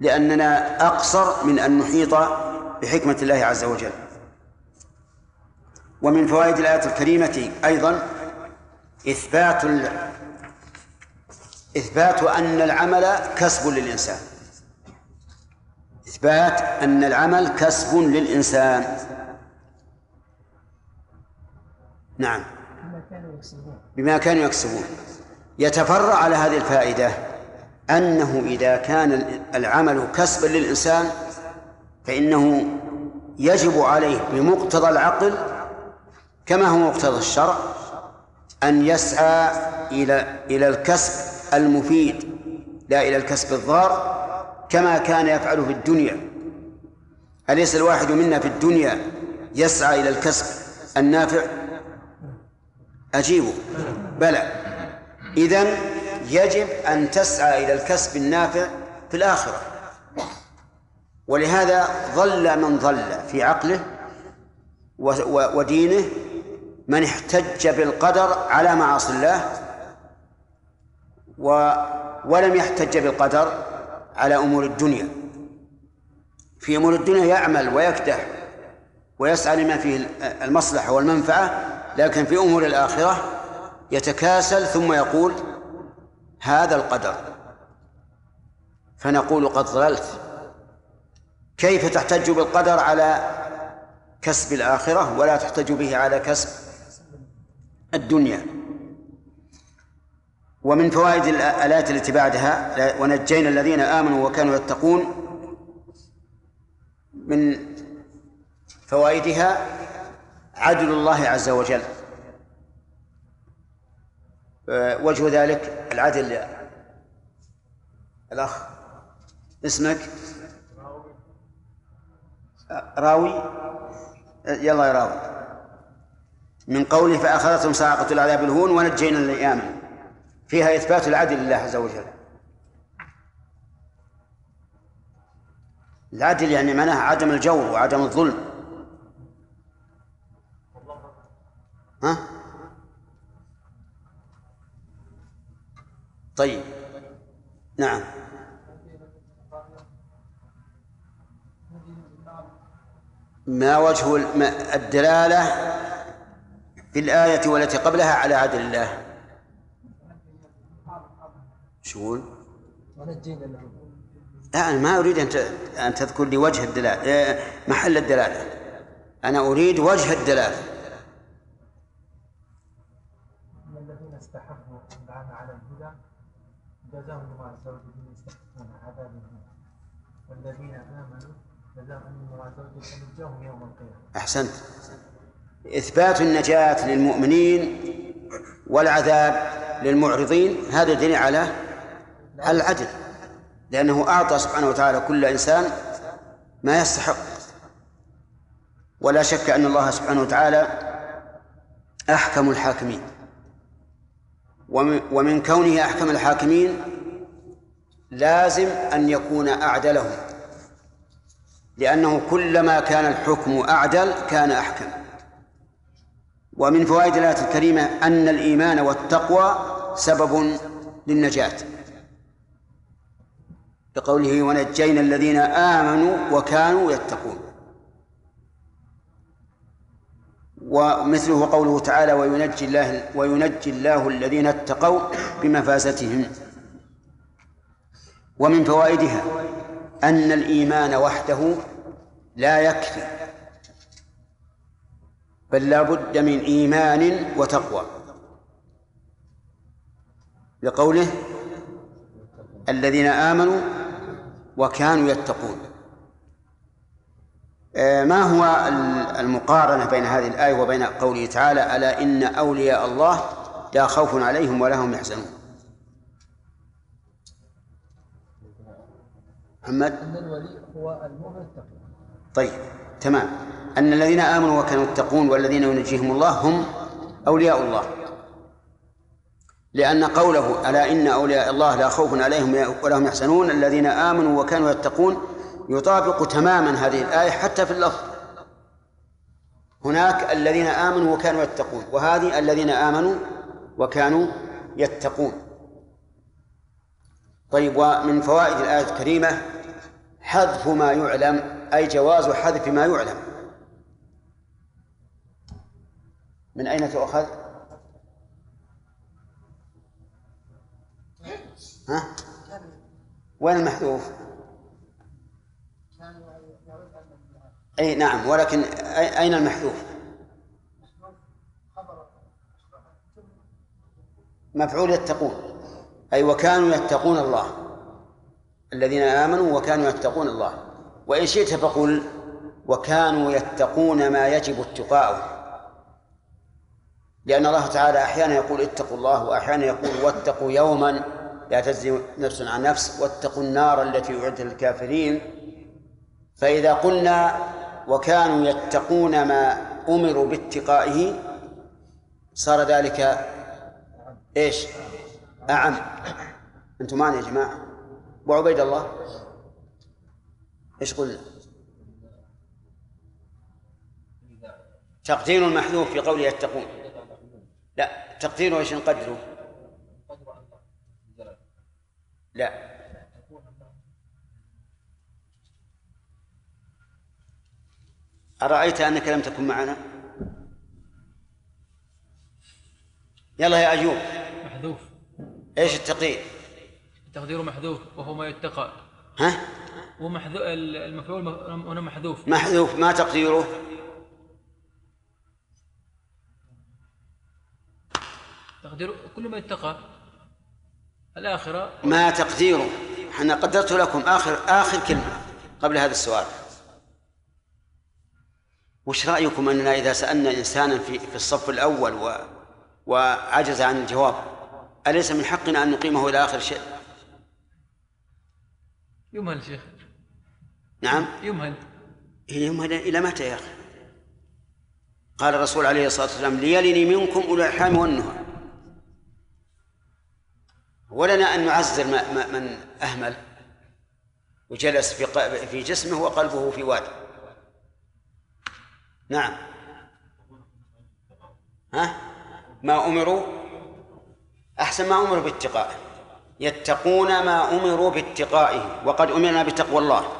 لأننا أقصر من أن نحيط بحكمة الله عز وجل. ومن فوائد الآية الكريمة أيضا إثبات إثبات أن العمل كسب للإنسان. إثبات أن العمل كسب للإنسان. نعم. بما كانوا يكسبون. يتفرع على هذه الفائدة أنه إذا كان العمل كسبا للإنسان فإنه يجب عليه بمقتضى العقل كما هو مقتضى الشرع أن يسعى إلى إلى الكسب المفيد لا إلى الكسب الضار كما كان يفعل في الدنيا. أليس الواحد منا في الدنيا يسعى إلى الكسب النافع؟ أجيبه. بلى. إذن يجب أن تسعى إلى الكسب النافع في الآخرة. ولهذا ظل من ظل في عقله ودينه من احتج بالقدر على معاصي الله ولم يحتج بالقدر على أمور الدنيا. في أمور الدنيا يعمل ويكدح ويسعى لما فيه المصلحة والمنفعة لكن في أمور الآخرة يتكاسل ثم يقول هذا القدر. فنقول قد ضللت. كيف تحتج بالقدر على كسب الآخرة ولا تحتج به على كسب الدنيا؟ ومن فوائد الآيات التي بعدها ونجينا الذين آمنوا وكانوا يتقون. من فوائدها عدل الله عز وجل. وجه ذلك العدل. الأخ اسمك؟ راوي؟ يلا يا راوي. من قوله فأخذتهم صاعقة العذاب الهون ونجينا الذين آمنوا. فيها إثبات العدل لله عز وجل. العدل يعني معناه عدم الجور وعدم الظلم. ها؟ طيب. نعم. ما وجه الدلالة في الآية والتي قبلها على عدل الله؟ شو لا أنا ما أريد أن أن تذكر لي وجه الدلالة آه، محل الدلالة. أنا أريد وجه الدلالة. الذين استحبوا العمى على الهدى جزاهم الله عز وجل يستحقون عذاب والذين آمنوا جزاهم الله عز وجل فنجاهم يوم القيامة. أحسنت. إثبات النجاة للمؤمنين والعذاب للمعرضين هذا دليل على العدل لأنه أعطى سبحانه وتعالى كل إنسان ما يستحق. ولا شك أن الله سبحانه وتعالى أحكم الحاكمين. ومن كونه أحكم الحاكمين لازم أن يكون أعدلهم. لأنه كلما كان الحكم أعدل كان أحكم. ومن فوائد الآية الكريمة أن الإيمان والتقوى سبب للنجاة. بقوله ونجينا الذين آمنوا وكانوا يتقون. ومثله قوله تعالى وينجي الله وينجي الله الذين اتقوا بمفازتهم ومن فوائدها أن الإيمان وحده لا يكفي بل لا بد من إيمان وتقوى. لقوله الذين آمنوا وكانوا يتقون. آه، ما هو المقارنة بين هذه الآية وبين قوله تعالى ألا إن أولياء الله لا خوف عليهم ولا هم يحزنون محمد؟ أن الولي هو المؤمن طيب تمام. أن الذين آمنوا وكانوا يتقون والذين ينجيهم الله هم أولياء الله. لأن قوله ألا إن أولياء الله لا خوف عليهم ولا هم يحزنون الذين آمنوا وكانوا يتقون يطابق تماما هذه الآية حتى في اللفظ. هناك الذين آمنوا وكانوا يتقون وهذه الذين آمنوا وكانوا يتقون. طيب ومن فوائد الآية الكريمة حذف ما يعلم أي جواز حذف ما يعلم. من أين تؤخذ؟ ها؟ وين المحذوف؟ أي نعم ولكن أين المحذوف؟ مفعول يتقون أي وكانوا يتقون الله الذين آمنوا وكانوا يتقون الله وإن شئت فقل وكانوا يتقون ما يجب اتقاؤه لأن الله تعالى أحيانا يقول اتقوا الله وأحيانا يقول واتقوا يوما لا تجزي نفس عن نفس واتقوا النار التي أعدت للكافرين فإذا قلنا وكانوا يتقون ما أمروا باتقائه صار ذلك إيش؟ أعم أنتم معنا يا جماعة وعبيد الله إيش قلنا؟ تقدير المحذوف في قوله يتقون لا تقديره إيش نقدره؟ لا. أرأيت أنك لم تكن معنا؟ يلا يا أيوب. محذوف. إيش التقدير؟ تقديره محذوف وهو ما يتقى. ها؟ ومحذوف المفعول هنا محذوف. محذوف. ما تقديره؟ تقدير كل ما يتقى. الآخرة. ما تقديره إحنا قدرت لكم آخر آخر كلمة قبل هذا السؤال. وش رأيكم أننا إذا سألنا إنسانا في في الصف الأول و وعجز عن الجواب أليس من حقنا أن نقيمه إلى آخر شيء؟ يمهل شيخ. نعم. يمهل. يمهل إلى متى يا أخي؟ قال الرسول عليه الصلاة والسلام ليلني منكم أولو الأرحام والنهى. ولنا أن نعزر من أهمل وجلس في في جسمه وقلبه في وادي نعم. ها؟ ما أمروا؟ أحسن ما أمروا باتقائه يتقون ما أمروا باتقائه. وقد أمرنا بتقوى الله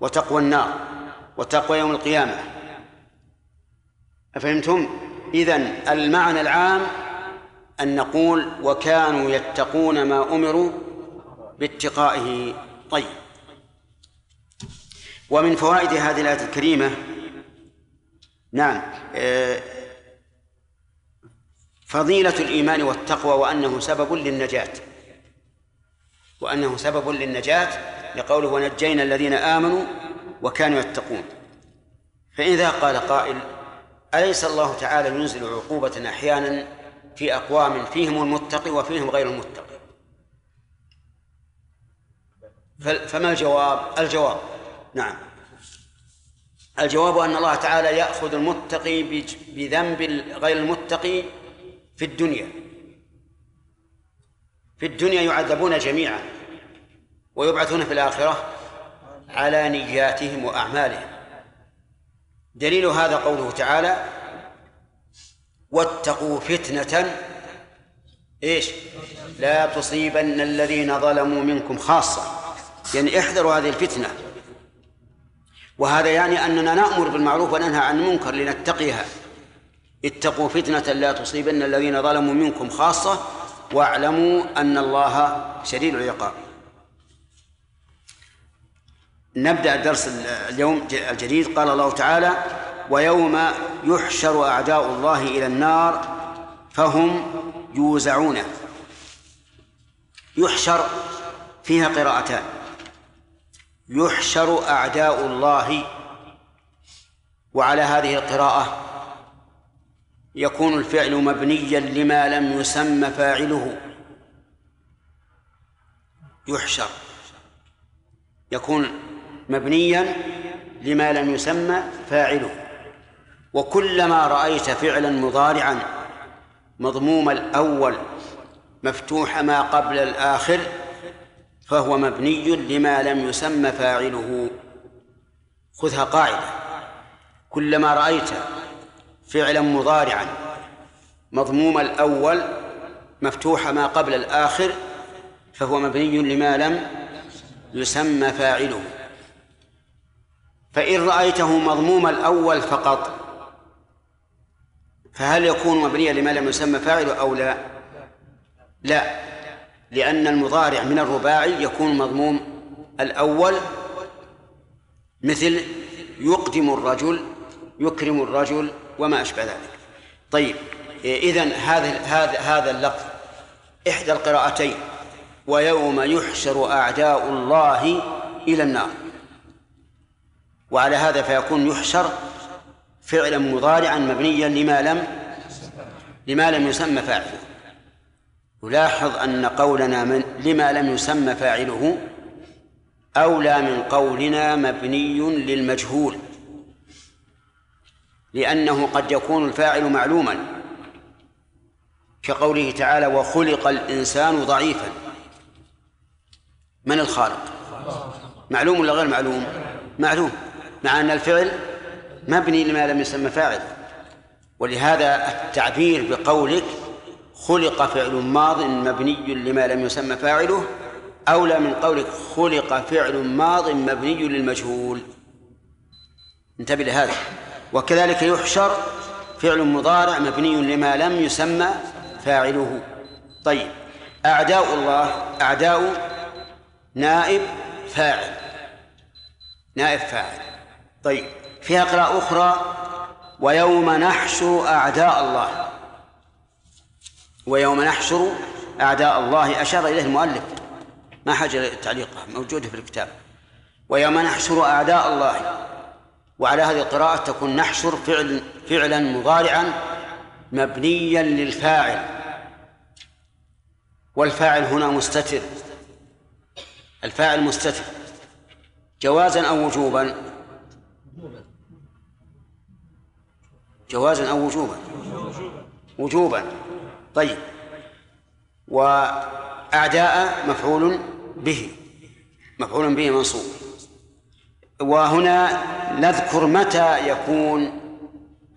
وتقوى النار وتقوى يوم القيامة. أفهمتم؟ إذن المعنى العام أن نقول وكانوا يتقون ما أمروا باتقائه. طيب. ومن فوائد هذه الآية الكريمة نعم آه، فضيلة الإيمان والتقوى وأنه سبب للنجاة. وأنه سبب للنجاة لقوله ونجينا الذين آمنوا وكانوا يتقون. فإذا قال قائل أليس الله تعالى ينزل عقوبة أحيانا في أقوام فيهم المتقي وفيهم غير المتقي. فما الجواب؟ الجواب نعم. الجواب أن الله تعالى يأخذ المتقي بذنب غير المتقي في الدنيا. في الدنيا يعذبون جميعا ويبعثون في الآخرة على نياتهم وأعمالهم. دليل هذا قوله تعالى واتقوا فتنة. إيش؟ لا تصيبن الذين ظلموا منكم خاصة. يعني احذروا هذه الفتنة. وهذا يعني أننا نأمر بالمعروف وننهى عن المنكر لنتقيها. اتقوا فتنة لا تصيبن الذين ظلموا منكم خاصة. واعلموا أن الله شديد العقاب. نبدأ الدرس اليوم الجديد. قال الله تعالى ويوم يحشر أعداء الله إلى النار فهم يوزعون. يحشر فيها قراءتان. يحشر أعداء الله وعلى هذه القراءة يكون الفعل مبنيا لما لم يسمى فاعله. يحشر. يكون مبنيا لما لم يسمى فاعله. وكلما رأيت فعلا مضارعا مضموم الأول مفتوح ما قبل الآخر فهو مبني لما لم يسمى فاعله. خذها قاعدة. كلما رأيت فعلا مضارعا مضموم الأول مفتوح ما قبل الآخر فهو مبني لما لم يسمى فاعله. فإن رأيته مضموم الأول فقط فهل يكون مبنيا لما لم يسمى فاعله أو لا؟ لا. لأن المضارع من الرباعي يكون مضموم الأول مثل يقدم الرجل يكرم الرجل وما أشبه ذلك. طيب إذن هذا هذا هذا اللفظ إحدى القراءتين ويوم يحشر أعداء الله إلى النار. وعلى هذا فيكون يحشر فعلا مضارعا مبنيا لما لم لما لم يسمى فاعله. يلاحظ أن قولنا من لما لم يسمى فاعله أولى من قولنا مبني للمجهول لأنه قد يكون الفاعل معلوما كقوله تعالى وخلق الإنسان ضعيفا من الخالق؟ معلوم ولا غير معلوم؟ معلوم مع أن الفعل مبني لما لم يسمى فاعل. ولهذا التعبير بقولك خلق فعل ماض مبني لما لم يسمى فاعله أولى من قولك خلق فعل ماض مبني للمجهول. انتبه لهذا. وكذلك يحشر فعل مضارع مبني لما لم يسمى فاعله. طيب أعداء الله أعداء نائب فاعل. نائب فاعل. طيب. فيها قراءة أخرى ويوم نحشر أعداء الله. ويوم نحشر أعداء الله. أشار إليه المؤلف. ما حاجة للتعليق موجودة في الكتاب. ويوم نحشر أعداء الله. وعلى هذه القراءة تكون نحشر فعل فعلا مضارعا مبنيا للفاعل. والفاعل هنا مستتر. الفاعل مستتر. جوازا أو وجوبا؟ جوازا أو وجوبا. وجوبا. طيب. وأعداء مفعول به. مفعول به منصوب. وهنا نذكر متى يكون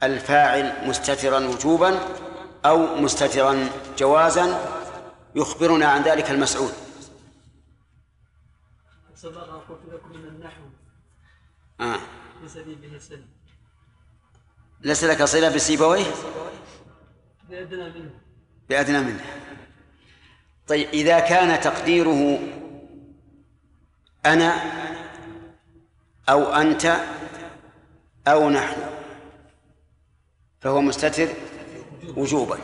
الفاعل مستترا وجوبا أو مستترا جوازا. يخبرنا عن ذلك المسعود. سبق قلت لكم من النحو آه. به سن. ليس لك صلة بسيبويه؟ بأدنى منه. بأدنى منه. طيب إذا كان تقديره أنا أو أنت أو نحن فهو مستتر وجوبا.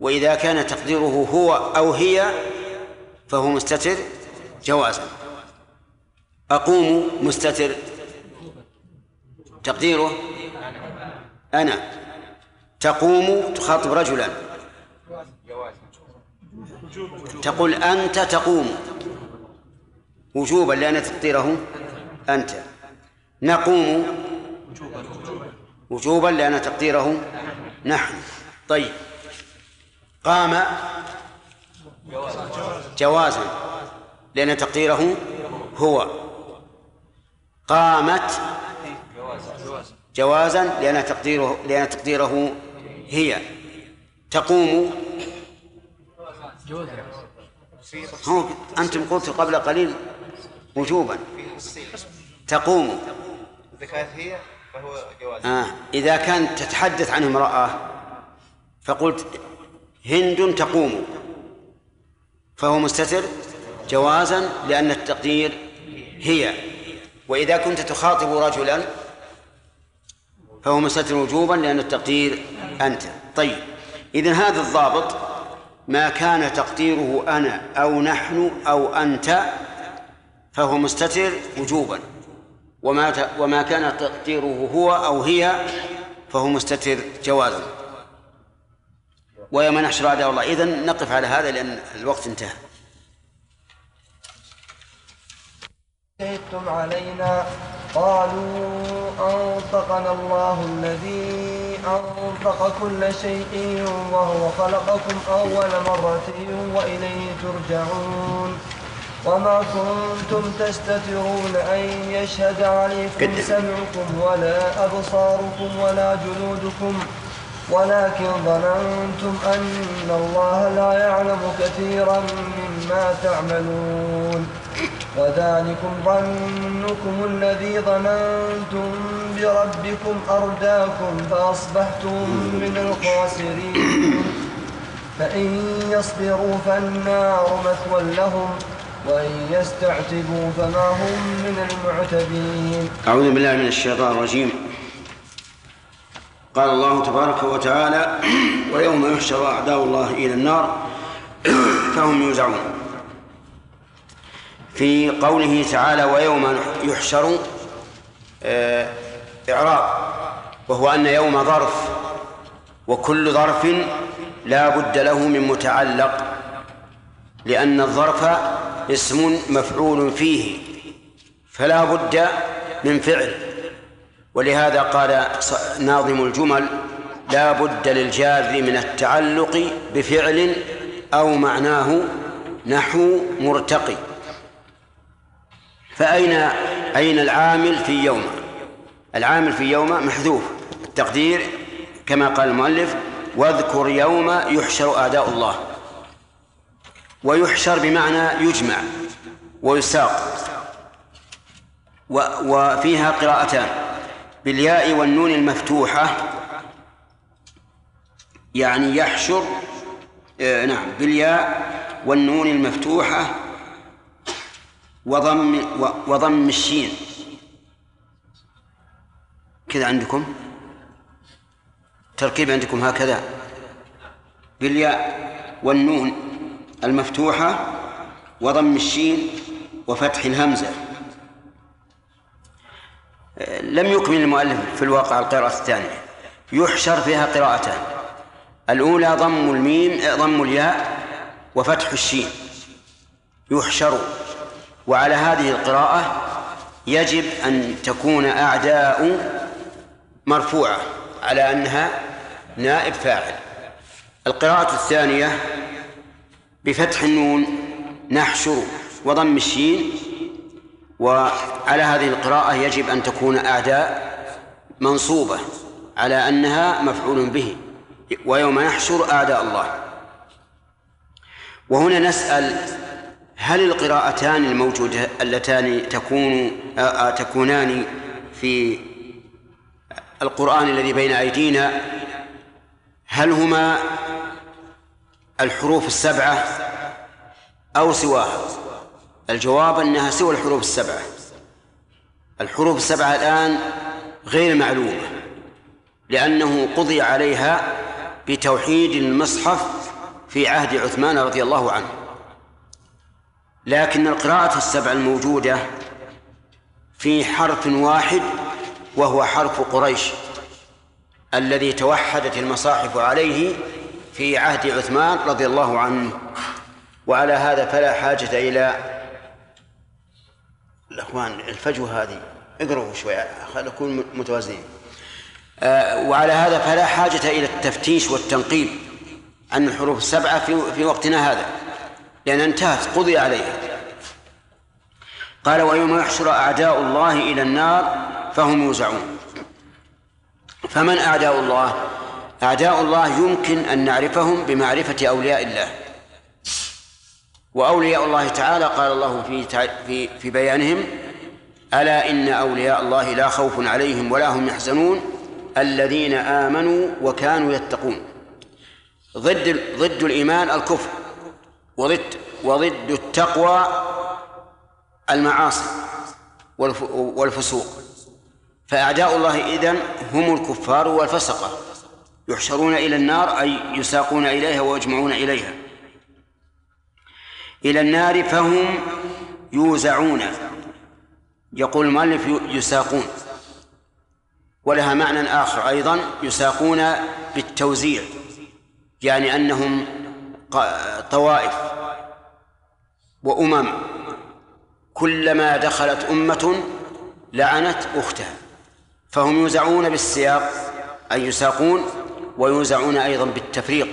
وإذا كان تقديره هو أو هي فهو مستتر جوازا. أقوم مستتر تقديره أنا تقوم تخاطب رجلا. تقول أنت تقوم. وجوبا لأن تقديره أنت. نقوم. وجوبا لأن تقديره نحن. طيب. قام. جوازا لأن تقديره هو. قامت. جوازا لأن تقديره لأن تقديره هي. تقوم. هو أنتم قلتوا قبل قليل وجوبا. تقوم. هي فهو جواز. آه. إذا كانت تتحدث عن امرأة فقلت هند تقوم. فهو مستتر جوازا لأن التقدير هي. وإذا كنت تخاطب رجلا فهو مستتر وجوبا لأن التقدير أنت. طيب إذن هذا الضابط ما كان تقديره أنا أو نحن أو أنت فهو مستتر وجوبا. وما وما كان تقديره هو أو هي فهو مستتر جوازا. ويوم نحشر أعداء الله إذن نقف على هذا لأن الوقت انتهى. شهدتم علينا قالوا أنطقنا الله الذي أنطق كل شيء وهو خلقكم أول مرة وإليه ترجعون وما كنتم تستترون أن يشهد عليكم. سمعكم ولا أبصاركم ولا جلودكم ولكن ظننتم أن الله لا يعلم كثيرا مما تعملون وذلكم ظنكم الذي ظننتم بربكم أرداكم فأصبحتم من الخاسرين. فإن يصبروا فالنار مثوى لهم وإن يستعتبوا فما هم من المعتبين. أعوذ بالله من الشيطان الرجيم. قال الله تبارك وتعالى ويوم يحشر أعداء الله إلى النار فهم يوزعون. في قوله تعالى ويوم يحشر آه، إعراب وهو أن يوم ظرف وكل ظرف لا بد له من متعلق لأن الظرف اسم مفعول فيه فلا بد من فعل. ولهذا قال ناظم الجمل لا بد للجار من التعلق بفعل أو معناه نحو مرتقي. فأين أين العامل في يوم العامل في يوم محذوف. التقدير كما قال المؤلف واذكر يوم يحشر أعداء الله. ويحشر بمعنى يجمع ويساق. وفيها قراءتان. بالياء والنون المفتوحة يعني يحشر آه نعم بالياء والنون المفتوحة وضم وضم الشين. كذا عندكم؟ تركيب عندكم هكذا. بالياء والنون المفتوحة وضم الشين وفتح الهمزة. لم يكمل المؤلف في الواقع القراءة الثانية. يحشر فيها قراءتان. الأولى ضم الميم ضم الياء وفتح الشين. يحشر. وعلى هذه القراءة يجب أن تكون أعداء مرفوعة على أنها نائب فاعل. القراءة الثانية بفتح النون نحشر وضم الشين وعلى هذه القراءة يجب أن تكون أعداء منصوبة على أنها مفعول به ويوم نحشر أعداء الله. وهنا نسأل هل القراءتان الموجودة اللتان تكون آه، آه، تكونان في القرآن الذي بين أيدينا؟ هل هما الحروف السبعة أو سواها؟ الجواب أنها سوى الحروف السبعة. الحروف السبعة الآن غير معلومة لأنه قضي عليها بتوحيد المصحف في عهد عثمان رضي الله عنه. لكن القراءة السبع الموجودة في حرف واحد وهو حرف قريش الذي توحدت المصاحف عليه في عهد عثمان رضي الله عنه. وعلى هذا فلا حاجة إلى الأخوان الفجوة هذه. اقرأوا شوية نكون متوازنين. آه، وعلى هذا فلا حاجة إلى التفتيش والتنقيب عن الحروف السبعة في في وقتنا هذا. لأن انتهت قضي عليها قال ويوم يحشر أعداء الله إلى النار فهم يوزعون. فمن أعداء الله؟ أعداء الله يمكن أن نعرفهم بمعرفة أولياء الله. وأولياء الله تعالى قال الله في في في بيانهم ألا إن أولياء الله لا خوف عليهم ولا هم يحزنون الذين آمنوا وكانوا يتقون. ضد ضد الإيمان الكفر. وضد وضد التقوى المعاصي والفسوق. فأعداء الله إذن هم الكفار والفسقة. يحشرون إلى النار أي يساقون إليها ويجمعون إليها. إلى النار فهم يوزعون. يقول المؤلف يساقون. ولها معنى آخر أيضا يساقون بالتوزيع. يعني أنهم طوائف وأمم. كلما دخلت أمة لعنت أختها. فهم يوزعون بالسياق أي يساقون ويوزعون أيضا بالتفريق.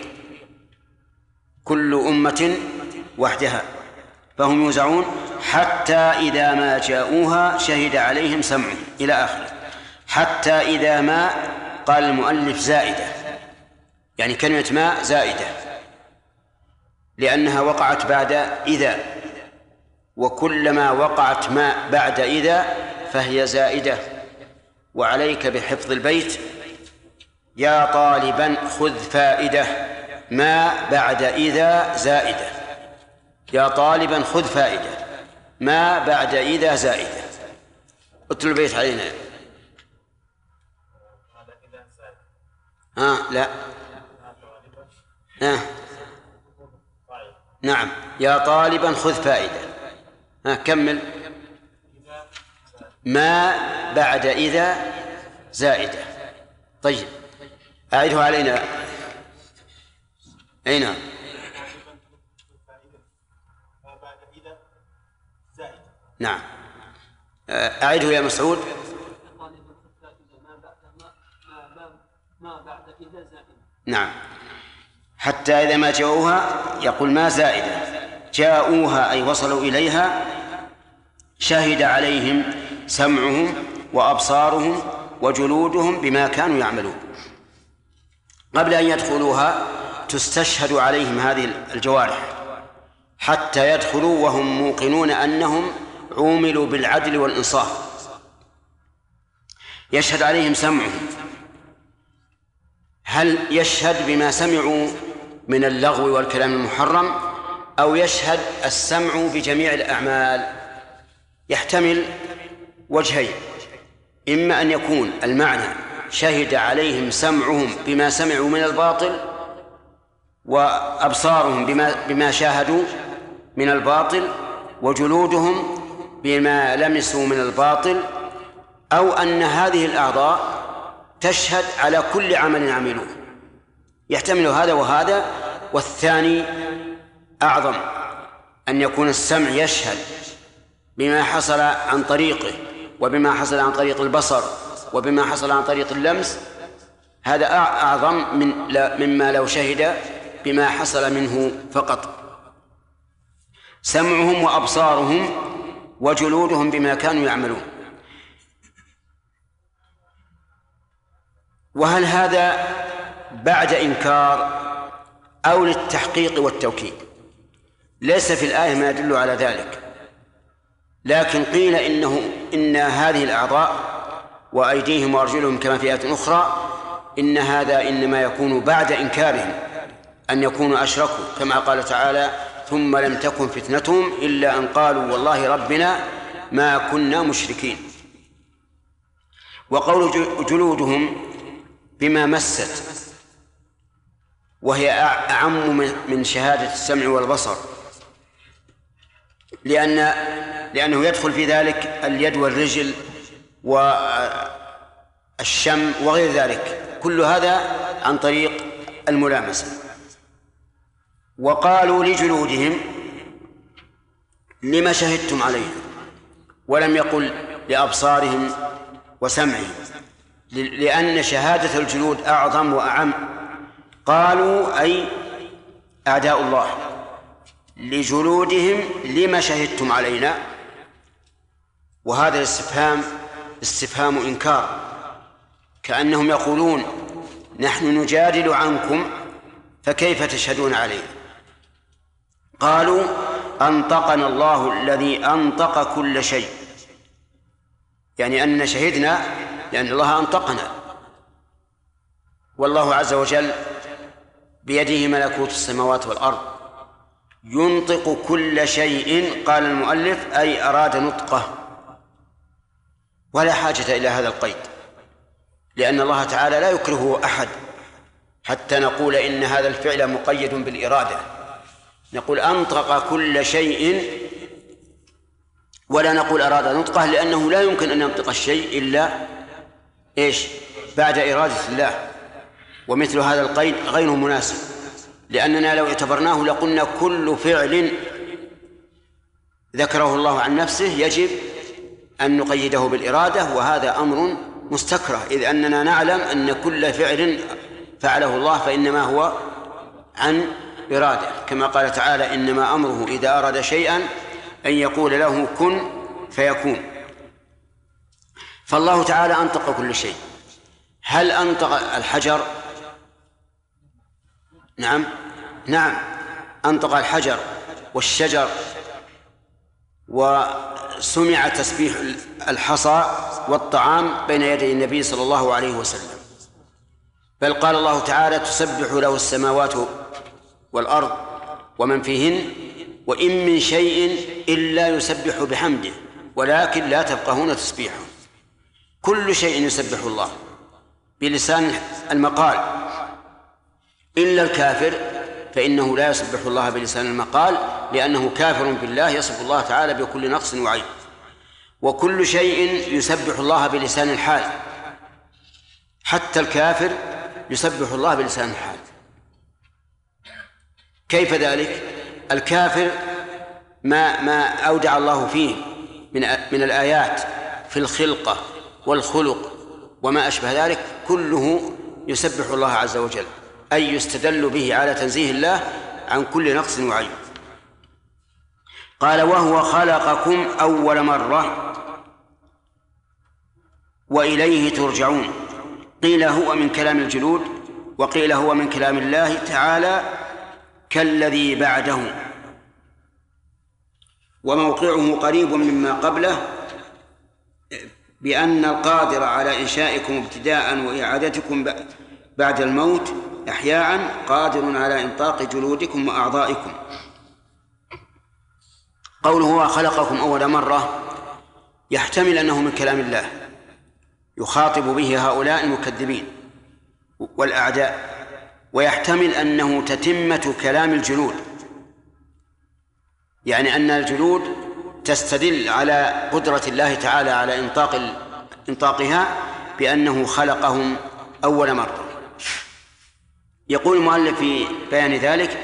كل أمة وحدها. فهم يوزعون حتى إذا ما جاءوها شهد عليهم سمعهم إلى آخره. حتى إذا ما قال المؤلف زائدة. يعني كلمة ما زائدة. لأنها وقعت بعد إذا. وكلما وقعت ما بعد إذا فهي زائدة. وعليك بحفظ البيت. يا طالبا خذ فائدة. ما بعد إذا زائدة. يا طالبا خذ فائدة. ما بعد إذا زائدة. اتلو البيت علينا. ها لا. ها. نعم. يا طالبا خذ فائدة. ها كمل. ما بعد إذا زائدة. طيب. أعده علينا أي نعم نعم. أعده يا مسعود. نعم. حتى إذا ما جاءوها يقول ما زائدة جاءوها أي وصلوا إليها شهد عليهم سمعهم وأبصارهم وجلودهم بما كانوا يعملون. قبل أن يدخلوها تستشهد عليهم هذه الجوارح حتى يدخلوا وهم موقنون أنهم عوملوا بالعدل والإنصاف. يشهد عليهم سمعهم. هل يشهد بما سمعوا من اللغو والكلام المحرم أو يشهد السمع بجميع الأعمال. يحتمل وجهين. إما أن يكون المعنى شهد عليهم سمعهم بما سمعوا من الباطل وأبصارهم بما بما شاهدوا من الباطل وجلودهم بما لمسوا من الباطل أو أن هذه الأعضاء تشهد على كل عمل عملوه. يحتمل هذا وهذا والثاني أعظم أن يكون السمع يشهد بما حصل عن طريقه وبما حصل عن طريق البصر وبما حصل عن طريق اللمس. هذا أعظم من مما لو شهد بما حصل منه فقط. سمعهم وأبصارهم وجلودهم بما كانوا يعملون. وهل هذا بعد إنكار أو للتحقيق والتوكيد. ليس في الآية ما يدل على ذلك. لكن قيل إنه إن هذه الأعضاء وأيديهم وأرجلهم كما في آية أخرى إن هذا إنما يكون بعد إنكارهم أن يكونوا أشركوا كما قال تعالى ثم لم تكن فتنتهم إلا أن قالوا والله ربنا ما كنا مشركين وقول جلودهم بما مست وهي أعم من شهادة السمع والبصر. لأن لأنه يدخل في ذلك اليد والرجل والشم وغير ذلك. كل هذا عن طريق الملامسة. وقالوا لجلودهم لما شهدتم عليه؟ ولم يقل لأبصارهم وسمعهم. لأن شهادة الجلود أعظم وأعم. قالوا أي أعداء الله لجلودهم لما شهدتم علينا؟ وهذا الاستفهام استفهام إنكار كأنهم يقولون نحن نجادل عنكم فكيف تشهدون علينا قالوا أنطقنا الله الذي أنطق كل شيء يعني أننا شهدنا لأن الله أنطقنا. والله عز وجل بيده ملكوت السماوات والأرض. ينطق كل شيء قال المؤلف أي أراد نطقه. ولا حاجة إلى هذا القيد لأن الله تعالى لا يكرهه أحد. حتى نقول إن هذا الفعل مقيد بالإرادة. نقول أنطق كل شيء ولا نقول أراد نطقه لأنه لا يمكن أن ينطق الشيء إلا إيش؟ بعد إرادة الله. ومثل هذا القيد غير مناسب. لأننا لو اعتبرناه لقلنا كل فعل ذكره الله عن نفسه يجب أن نقيده بالإرادة وهذا أمر مستكره. إذ أننا نعلم أن كل فعل فعله الله فإنما هو عن إرادة. كما قال تعالى إنما أمره إذا أراد شيئا أن يقول له كن فيكون فالله تعالى أنطق كل شيء. هل أنطق الحجر؟ نعم. نعم. أنطق الحجر والشجر وسمع تسبيح الحصى والطعام بين يدي النبي صلى الله عليه وسلم. بل قال الله تعالى تسبح له السماوات والأرض ومن فيهن وإن من شيء إلا يسبح بحمده ولكن لا تفقهون تسبيحه. كل شيء يسبح الله بلسان المقال. إلا الكافر فإنه لا يسبح الله بلسان المقال لأنه كافر بالله يصف الله تعالى بكل نقص وعيب. وكل شيء يسبح الله بلسان الحال. حتى الكافر يسبح الله بلسان الحال. كيف ذلك؟ الكافر ما ما أودع الله فيه من من الآيات في الخلقة والخلق وما أشبه ذلك كله يسبح الله عز وجل. أي يستدل به على تنزيه الله عن كل نقص وعيب. قال وهو خلقكم أول مرة وإليه ترجعون. قيل هو من كلام الجلود. وقيل هو من كلام الله تعالى كالذي بعده. وموقعه قريب مما قبله بأن القادر على إنشائكم ابتداء وإعادتكم بعد الموت إحياء قادر على إنطاق جلودكم وأعضائكم. قوله هو خلقكم أول مرة يحتمل أنه من كلام الله. يخاطب به هؤلاء المكذبين والأعداء ويحتمل أنه تتمة كلام الجلود. يعني أن الجلود تستدل على قدرة الله تعالى على إنطاق إنطاقها بأنه خلقهم أول مرة. يقول المؤلف في بيان ذلك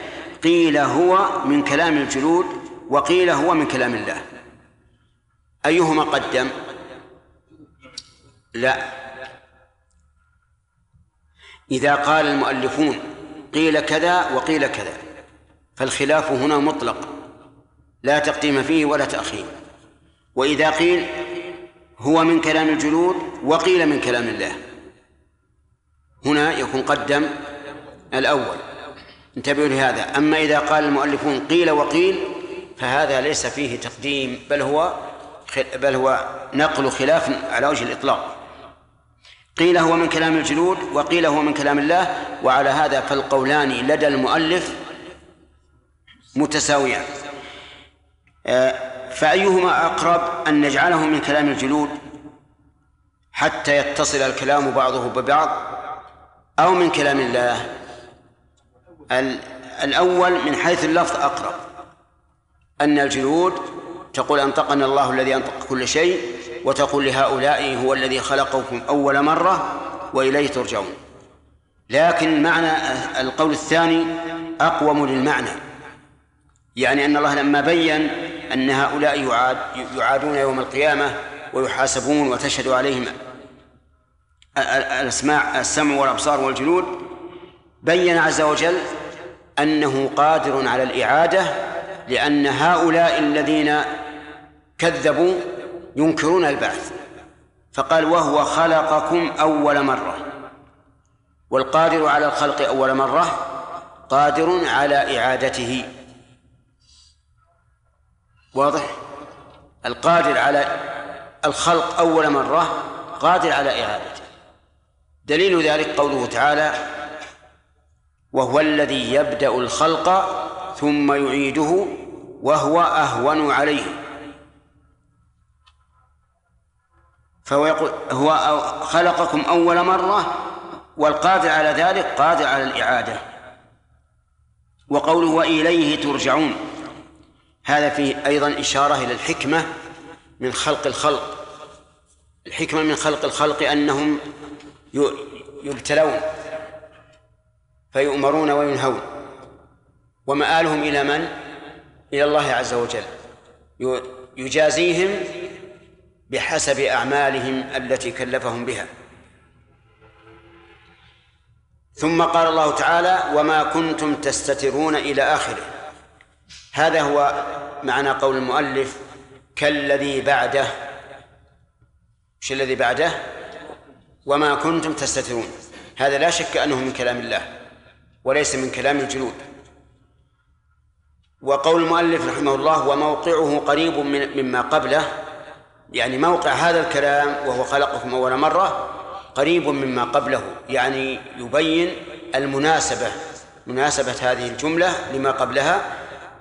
قيل هو من كلام الجلود وقيل هو من كلام الله. أيهما قدم؟ لا. إذا قال المؤلفون قيل كذا وقيل كذا فالخلاف هنا مطلق لا تقديم فيه ولا تأخير. وإذا قيل هو من كلام الجلود وقيل من كلام الله هنا يكون قدم الأول. انتبهوا لهذا. أما إذا قال المؤلفون قيل وقيل فهذا ليس فيه تقديم بل هو بل هو نقل خلاف على وجه الإطلاق. قيل هو من كلام الجلود وقيل هو من كلام الله وعلى هذا فالقولان لدى المؤلف متساويان. آه، فأيهما أقرب أن نجعله من كلام الجلود حتى يتصل الكلام بعضه ببعض أو من كلام الله؟ الأول من حيث اللفظ أقرب. أن الجلود تقول أنطقنا الله الذي أنطق كل شيء وتقول لهؤلاء هو الذي خلقكم أول مرة وإليه ترجعون. لكن معنى القول الثاني أقوم للمعنى. يعني أن الله لما بين أن هؤلاء يعاد يعادون يوم القيامة ويحاسبون وتشهد عليهم الأسماع السمع والأبصار والجلود بين عز وجل أنه قادر على الإعادة لأن هؤلاء الذين كذبوا ينكرون البعث. فقال وهو خلقكم أول مرة. والقادر على الخلق أول مرة قادر على إعادته. واضح؟ القادر على الخلق أول مرة قادر على إعادته. دليل ذلك قوله تعالى وهو الذي يبدأ الخلق ثم يعيده وهو أهون عليه. فهو يقول هو خلقكم أول مرة والقادر على ذلك قادر على الإعادة. وقوله وإليه ترجعون. هذا فيه أيضا إشارة إلى الحكمة من خلق الخلق. الحكمة من خلق الخلق أنهم يبتلون. فيؤمرون وينهون. ومآلهم إلى من؟ إلى الله عز وجل. يجازيهم بحسب أعمالهم التي كلفهم بها. ثم قال الله تعالى وما كنتم تستترون إلى آخره. هذا هو معنى قول المؤلف كالذي بعده. وش الذي بعده؟ وما كنتم تستترون. هذا لا شك أنه من كلام الله. وليس من كلام الجلود وقول المؤلف رحمه الله وموقعه قريب من مما قبله يعني موقع هذا الكلام وهو خلقكم أول مرة قريب مما قبله يعني يبين المناسبة مناسبة هذه الجملة لما قبلها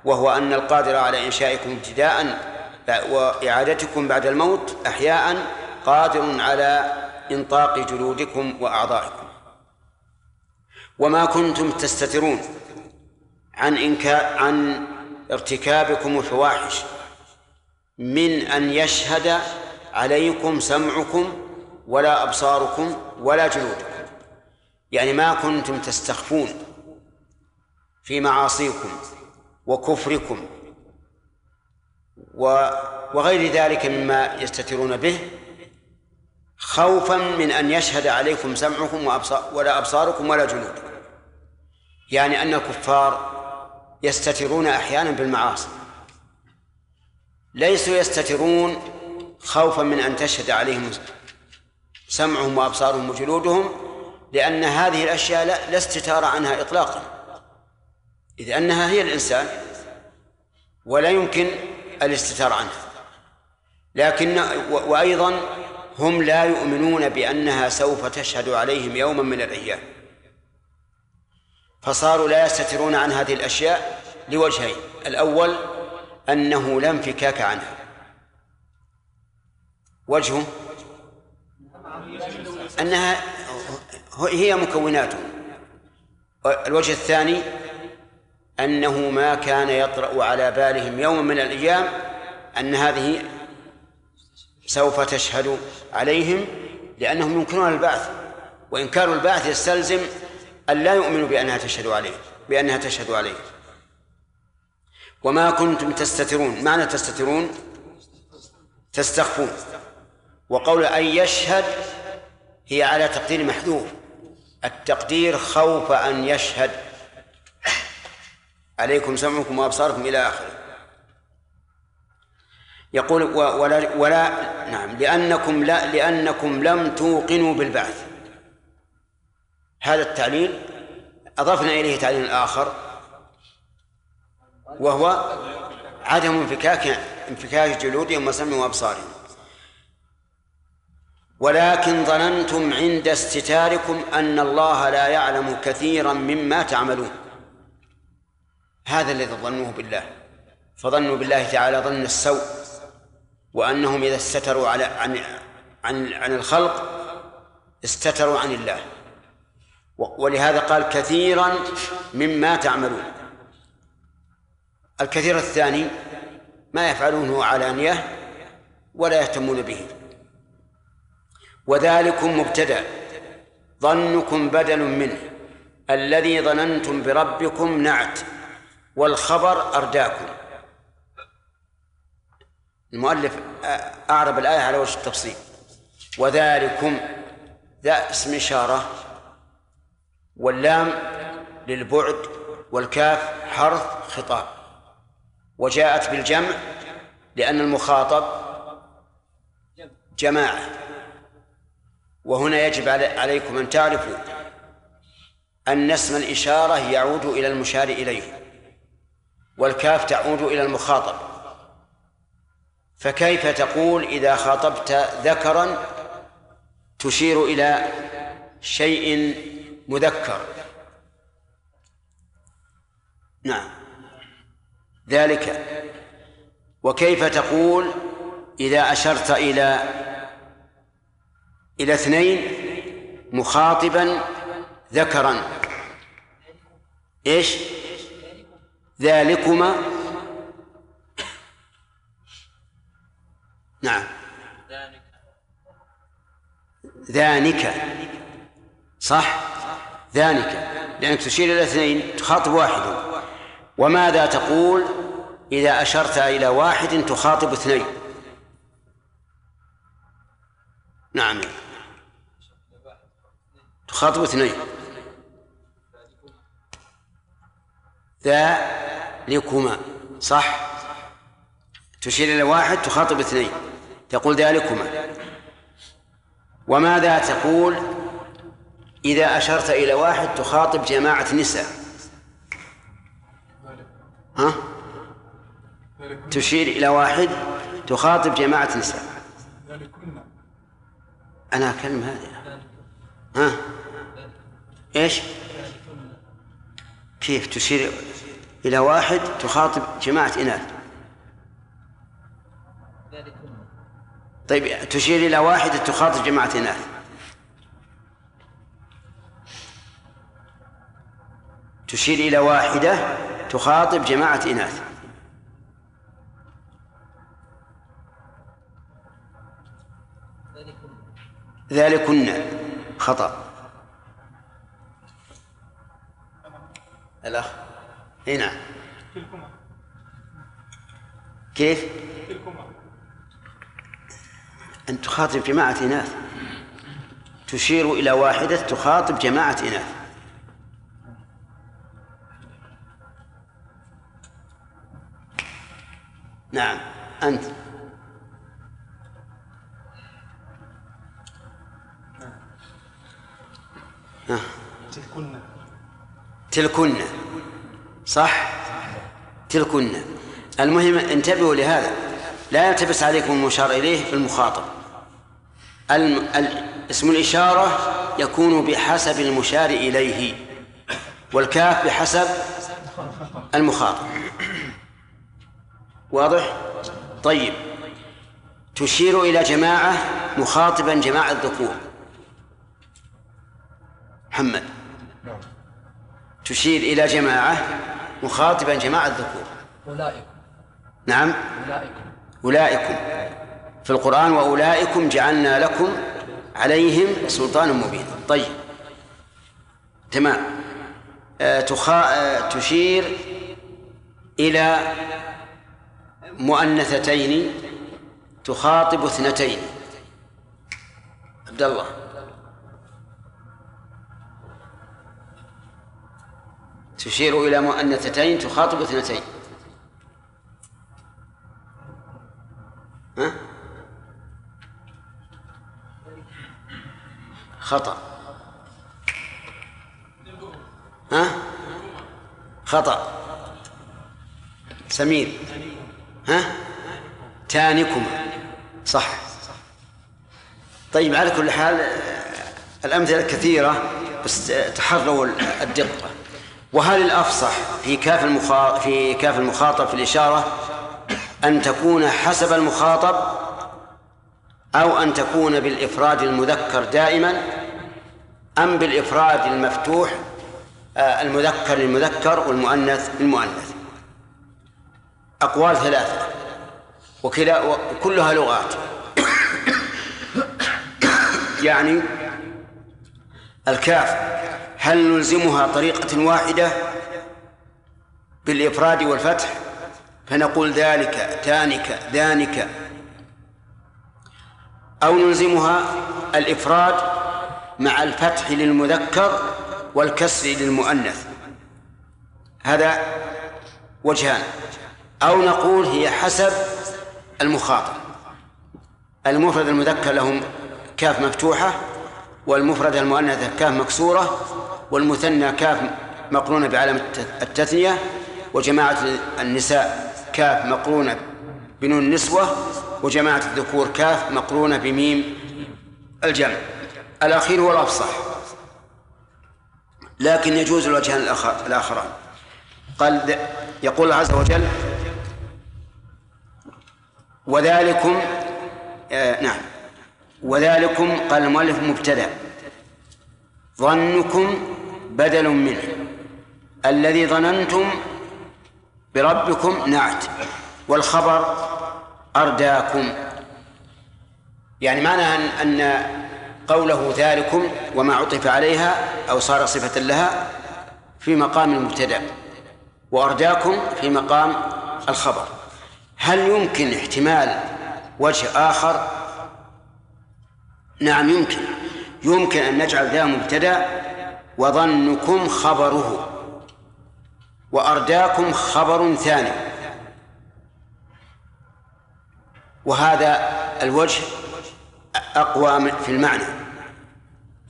وهو أن القادر على إنشائكم ابتداء وإعادتكم بعد الموت أحياء قادر على إنطاق جلودكم وأعضائكم. وما كنتم تستترون عن إنكار عن ارتكابكم الفواحش من أن يشهد عليكم سمعكم ولا أبصاركم ولا جلودكم. يعني ما كنتم تستخفون في معاصيكم وكفركم وغير ذلك مما يستترون به خوفا من أن يشهد عليكم سمعكم ولا أبصاركم ولا جلودكم. يعني أن الكفار يستترون أحيانا بالمعاصي. ليسوا يستترون خوفا من أن تشهد عليهم سمعهم وأبصارهم وجلودهم لأن هذه الأشياء لا, لا استتار عنها إطلاقا. إذ أنها هي الإنسان ولا يمكن الاستتار عنها. لكن وأيضا هم لا يؤمنون بأنها سوف تشهد عليهم يوما من الأيام. فصاروا لا يستترون عن هذه الأشياء لوجهين. الأول أنه لا انفكاك عنها. وجهه أنها هي مكوناته. الوجه الثاني أنه ما كان يطرأ على بالهم يوما من الأيام أن هذه سوف تشهد عليهم لأنهم ينكرون البعث. وإنكار البعث يستلزم أن لا يؤمنوا بأنها تشهد عليه بأنها تشهد عليه. وما كنتم تستترون معنى تستترون؟ تستخفون. وقول أن يشهد هي على تقدير محذوف. التقدير خوف أن يشهد. عليكم سمعكم وأبصاركم إلى آخره. يقول ولا, ولا نعم لأنكم لا لأنكم لم توقنوا بالبعث. هذا التعليل أضفنا إليه تعليل آخر وهو عدم انفكاك انفكاك جلودهم وسمعهم وأبصارهم ولكن ظننتم عند استتاركم أن الله لا يعلم كثيرا مما تعملون. هذا الذي ظنوه بالله. فظنوا بالله تعالى ظن السوء وأنهم إذا استتروا على عن عن عن الخلق استتروا عن الله. ولهذا قال كثيرا مما تعملون. الكثير الثاني ما يفعلونه علانية ولا يهتمون به. وذلكم مبتدأ. ظنكم بدل منه. الذي ظننتم بربكم نعت. والخبر أرداكم. المؤلف أعرب الآية على وجه التفصيل. وذلكم ذا اسم إشارة واللام للبعد والكاف حرف خطاب. وجاءت بالجمع لأن المخاطب جماعة. وهنا يجب علي- عليكم أن تعرفوا أن اسم الإشارة يعود إلى المشار إليه والكاف تعود إلى المخاطب. فكيف تقول إذا خاطبت ذكرا تشير إلى شيء مذكر. نعم. ذلك. وكيف تقول إذا أشرت إلى إلى اثنين مخاطبا ذكرا؟ إيش؟ ذلكما. نعم. ذانك. صح؟ ذانك لأنك تشير إلى اثنين تخاطب واحدا وماذا تقول إذا أشرت إلى واحد تخاطب اثنين؟ نعم. تخاطب اثنين. ذلكما صح؟ تشير إلى واحد تخاطب اثنين. تقول ذلكما وماذا تقول إذا أشرت إلى واحد تخاطب جماعة نساء ها؟ تشير إلى واحد تخاطب جماعة نساء أنا أكلم هذه ها؟ إيش؟ كيف تشير إلى واحد تخاطب جماعة إناث طيب تشير إلى واحدة تخاطب جماعة إناث تشير إلى واحدة تخاطب جماعة إناث. ذلكن خطأ. الأخ. إي نعم. كيف؟ أن تخاطب جماعة إناث. تشير إلى واحدة تخاطب جماعة إناث. نعم. أنت. تلكن. تلكن. صح؟ تلكن. المهم انتبهوا لهذا. لا يلتبس عليكم المشار إليه في المخاطب. الم... ال... اسم الإشارة يكون بحسب المشار إليه والكاف بحسب المخاطب. واضح؟ طيب. تشير إلى جماعة مخاطبا جماعة الذكور. محمد. تشير إلى جماعة مخاطبا جماعة الذكور. أولئكم. نعم. أولئكم. أولئكم. في القرآن وأولئكم جعلنا لكم عليهم سلطانا مبينا. طيب. تمام. آه تخا... آه تشير إلى مؤنثتين تخاطب اثنتين. عبد الله. تشير إلى مؤنثتين تخاطب اثنتين. ها؟ خطأ. ها؟ خطأ. سمير. تانكما. صح. طيب على كل حال الأمثلة كثيرة بس تحروا الدقة. وهل الأفصح في كاف المخا... في كاف المخاطب في الإشارة أن تكون حسب المخاطب أو أن تكون بالإفراد المذكر دائما أم بالإفراد المفتوح آه، المذكر للمذكر والمؤنث للمؤنث؟ أقوال ثلاثة وكلا وكلها لغات. يعني الكاف هل نلزمها طريقة واحدة بالإفراد والفتح؟ فنقول ذلك تانك ذانك أو نلزمها الإفراد مع الفتح للمذكر والكسر للمؤنث. هذا وجهان. أو نقول هي حسب المخاطب المفرد المذكر لهم كاف مفتوحة والمفرد المؤنثة كاف مكسورة والمثنى كاف مقرونة بعلامة التثنية وجماعة النساء كاف مقرونة بنون النسوة وجماعة الذكور كاف مقرونة بميم الجمع. الأخير هو الأفصح. لكن يجوز الوجهان الآخر الآخران. قال يقول الله عز وجل وذلكم آه نعم. وذلكم قال المؤلف مبتدأ. ظنكم بدل منه. الذي ظننتم بربكم نعت. والخبر أرداكم. يعني معنى أن أن قوله ذلكم وما عطف عليها أو صار صفة لها في مقام المبتدأ. وأرداكم في مقام الخبر. هل يمكن احتمال وجه آخر؟ نعم يمكن. يمكن أن نجعل ذا مبتدأ وظنكم خبره وأرداكم خبر ثاني. وهذا الوجه أقوى في المعنى.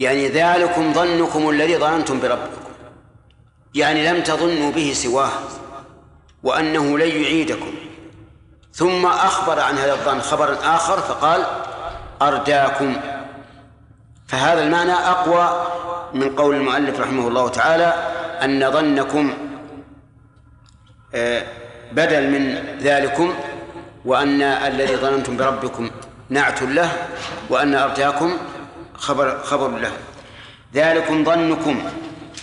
يعني ذلكم ظنكم الذي ظننتم بربكم. يعني لم تظنوا به سواه وأنه لن يعيدكم. ثم أخبر عن هذا الظن خبرا آخر فقال أرداكم. فهذا المعنى أقوى من قول المؤلف رحمه الله تعالى أن ظنكم آه، بدل من ذلكم وأن الذي ظننتم بربكم نعت له وأن أرجاكم خبر خبر له. ذلكم ظنكم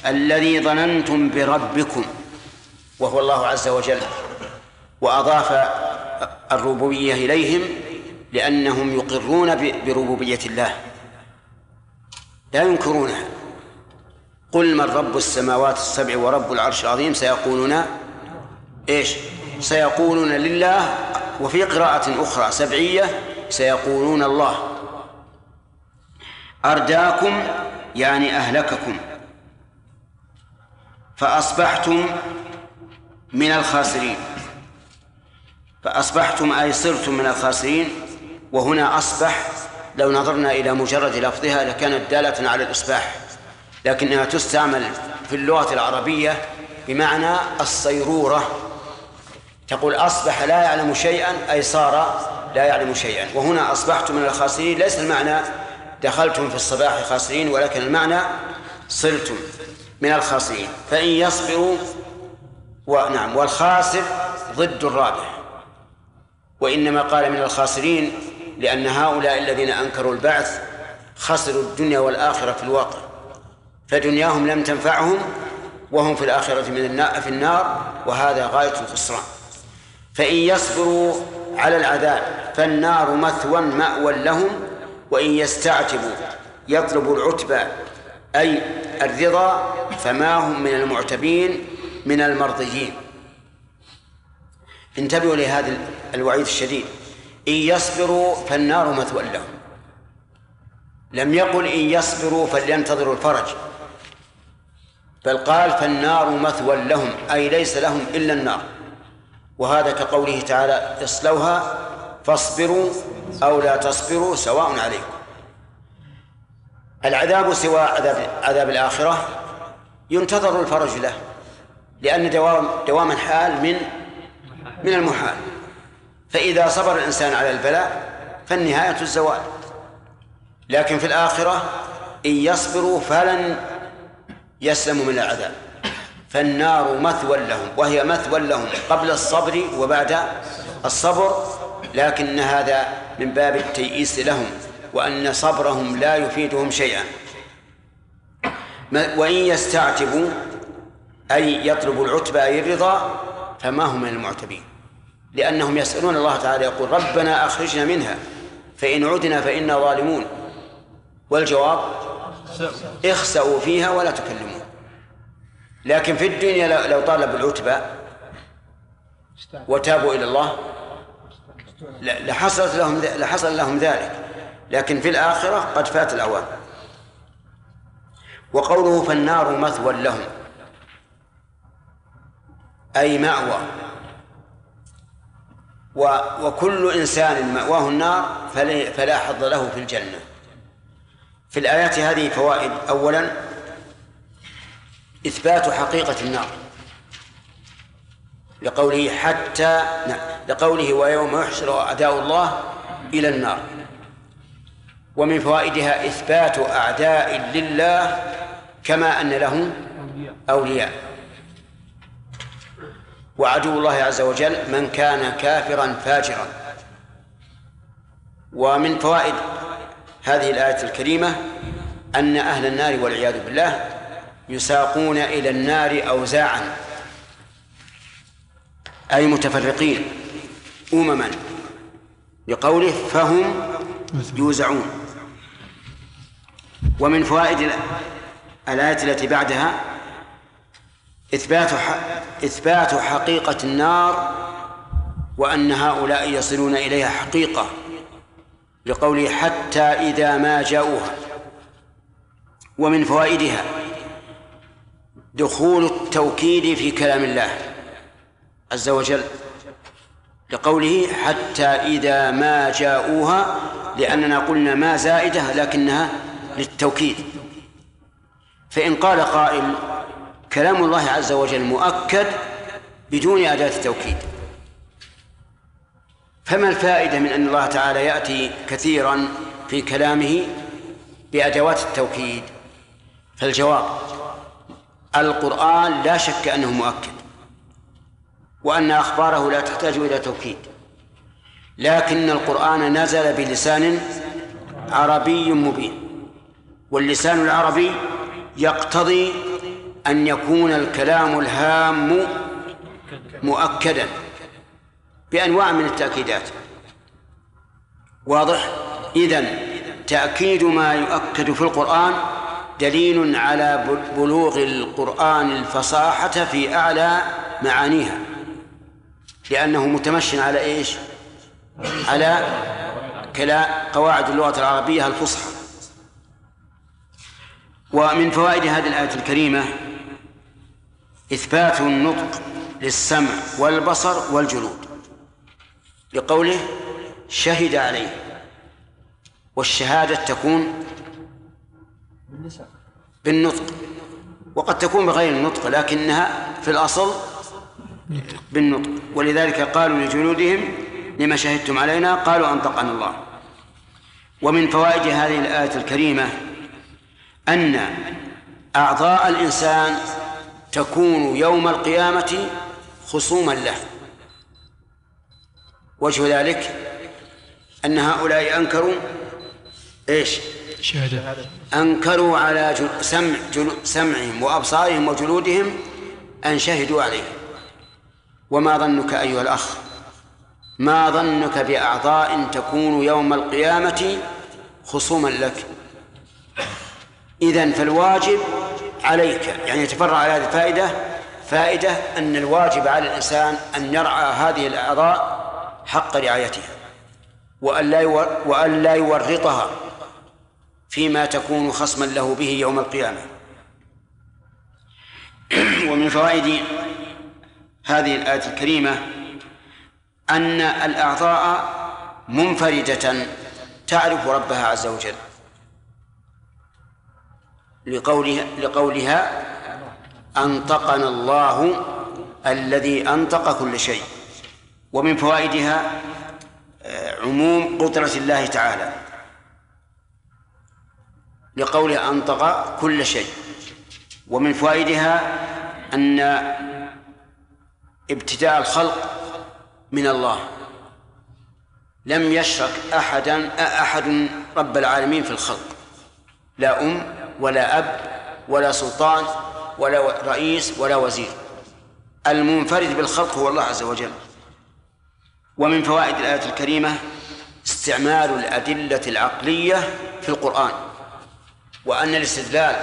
الذي ظننتم بربكم وهو الله عز وجل وأضاف الربوبية إليهم لأنهم يقرون بربوبية الله. لا ينكرونها. قل من رب السماوات السبع ورب العرش العظيم؟ سيقولون إيش؟ سيقولون لله وفي قراءة أخرى سبعية سيقولون الله. أرداكم يعني أهلككم. فأصبحتم من الخاسرين. فأصبحتم أي صرتم من الخاسرين وهنا أصبح لو نظرنا إلى مجرد لفظها لكانت دالة على الإصباح لكنها تستعمل في اللغة العربية بمعنى الصيرورة. تقول أصبح لا يعلم شيئا أي صار لا يعلم شيئا. وهنا أصبحتم من الخاسرين ليس المعنى دخلتم في الصباح خاسرين ولكن المعنى صرتم من الخاسرين. فإن يصبروا ونعم والخاسر ضد الرابح. وإنما قال من الخاسرين لأن هؤلاء الذين أنكروا البعث خسروا الدنيا والآخرة في الواقع. فدنياهم لم تنفعهم وهم في الآخرة من النار في النار وهذا غاية الخسران. فإن يصبروا على العذاب فالنار مثوى مأوى لهم وإن يستعتبوا يطلبوا العتبى أي الرضا فما هم من المعتبين من المرضيين. انتبهوا لهذا الوعيد الشديد. إن يصبروا فالنار مثوى لهم. لم يقل إن يصبروا فلينتظروا الفرج. بل قال فالنار مثوى لهم أي ليس لهم إلا النار. وهذا كقوله تعالى اصلوها فاصبروا أو لا تصبروا سواء عليكم. العذاب سوى عذاب عذاب الآخرة ينتظر الفرج له لأن دوام دوام الحال من من المحال. فإذا صبر الإنسان على البلاء فالنهاية الزوال. لكن في الآخرة إن يصبروا فلن يسلموا من العذاب. فالنار مثوى لهم وهي مثوى لهم قبل الصبر وبعد الصبر لكن هذا من باب التيئيس لهم وأن صبرهم لا يفيدهم شيئا. وإن يستعتبوا أي يطلبوا العتبى أي الرضا فما هم من المعتبين؟ لأنهم يسألون الله تعالى يقول ربنا أخرجنا منها فإن عدنا فإنا ظالمون. والجواب؟ اخسأوا فيها ولا تكلمون. لكن في الدنيا لو طالبوا العتبى وتابوا إلى الله لحصلت لهم لحصل لهم ذلك. لكن في الآخرة قد فات الأوان. وقوله فالنار مثوى لهم. أي مأوى. وكل إنسان مأواه النار فلا حظ له في الجنة. في الآيات هذه فوائد. أولا إثبات حقيقة النار. لقوله حتى لقوله ويوم يحشر أعداء الله إلى النار. ومن فوائدها إثبات أعداء لله كما أن له أولياء. وعدو الله عز وجل من كان كافرا فاجرا. ومن فوائد هذه الآية الكريمة أن أهل النار والعياذ بالله يساقون إلى النار أوزاعا أي متفرقين أمما لقوله فهم يوزعون. ومن فوائد الآية التي بعدها إثبات إثبات حقيقة النار وأن هؤلاء يصلون إليها حقيقة لقوله حتى إذا ما جاءوها ومن فوائدها دخول التوكيد في كلام الله عز وجل لقوله حتى إذا ما جاءوها لأننا قلنا ما زائدة لكنها للتوكيد. فإن قال قائل كلام الله عز وجل مؤكد بدون أداة التوكيد. فما الفائدة من أن الله تعالى يأتي كثيرا في كلامه بأدوات التوكيد؟ فالجواب القرآن لا شك أنه مؤكد وأن أخباره لا تحتاج إلى توكيد لكن القرآن نزل بلسان عربي مبين واللسان العربي يقتضي أن يكون الكلام الهام مؤكدا بأنواع من التأكيدات. واضح؟ إذن تأكيد ما يؤكد في القرآن دليل على بلوغ القرآن الفصاحة في أعلى معانيها. لأنه متمشن على إيش؟ على كلا قواعد اللغة العربية الفصحى. ومن فوائد هذه الآية الكريمة إثبات النطق للسمع والبصر والجلود. لقوله شهد عليه. والشهادة تكون بالنطق. وقد تكون بغير النطق لكنها في الأصل بالنطق. ولذلك قالوا لجلودهم لما شهدتم علينا؟ قالوا أنطقنا الله. ومن فوائد هذه الآية الكريمة أن أعضاء الإنسان تكون يوم القيامة خصوما له. وجه ذلك أن هؤلاء أنكروا إيش؟ شهادة. أنكروا على جل... سمع جل... سمعهم وأبصارهم وجلودهم أن شهدوا عليه وما ظنك أيها الأخ؟ ما ظنك بأعضاء تكون يوم القيامة خصوما لك؟ إذن فالواجب عليك. يعني يتفرع على هذه الفائدة فائدة أن الواجب على الإنسان أن يرعى هذه الأعضاء حق رعايتها وأن لا وأن لا يورطها فيما تكون خصما له به يوم القيامة. ومن فوائد هذه الآية الكريمة أن الأعضاء منفردة تعرف ربها عز وجل. لقولها لقولها أنطقنا الله الذي أنطق كل شيء. ومن فوائدها آه، عموم قدرة الله تعالى. لقوله أنطق كل شيء. ومن فوائدها أن ابتداء الخلق من الله. لم يشرك أحدا أحد رب العالمين في الخلق. لا أم ولا أب ولا سلطان ولا رئيس ولا وزير. المنفرد بالخلق هو الله عز وجل. ومن فوائد الآية الكريمة استعمال الأدلة العقلية في القرآن وأن الاستدلال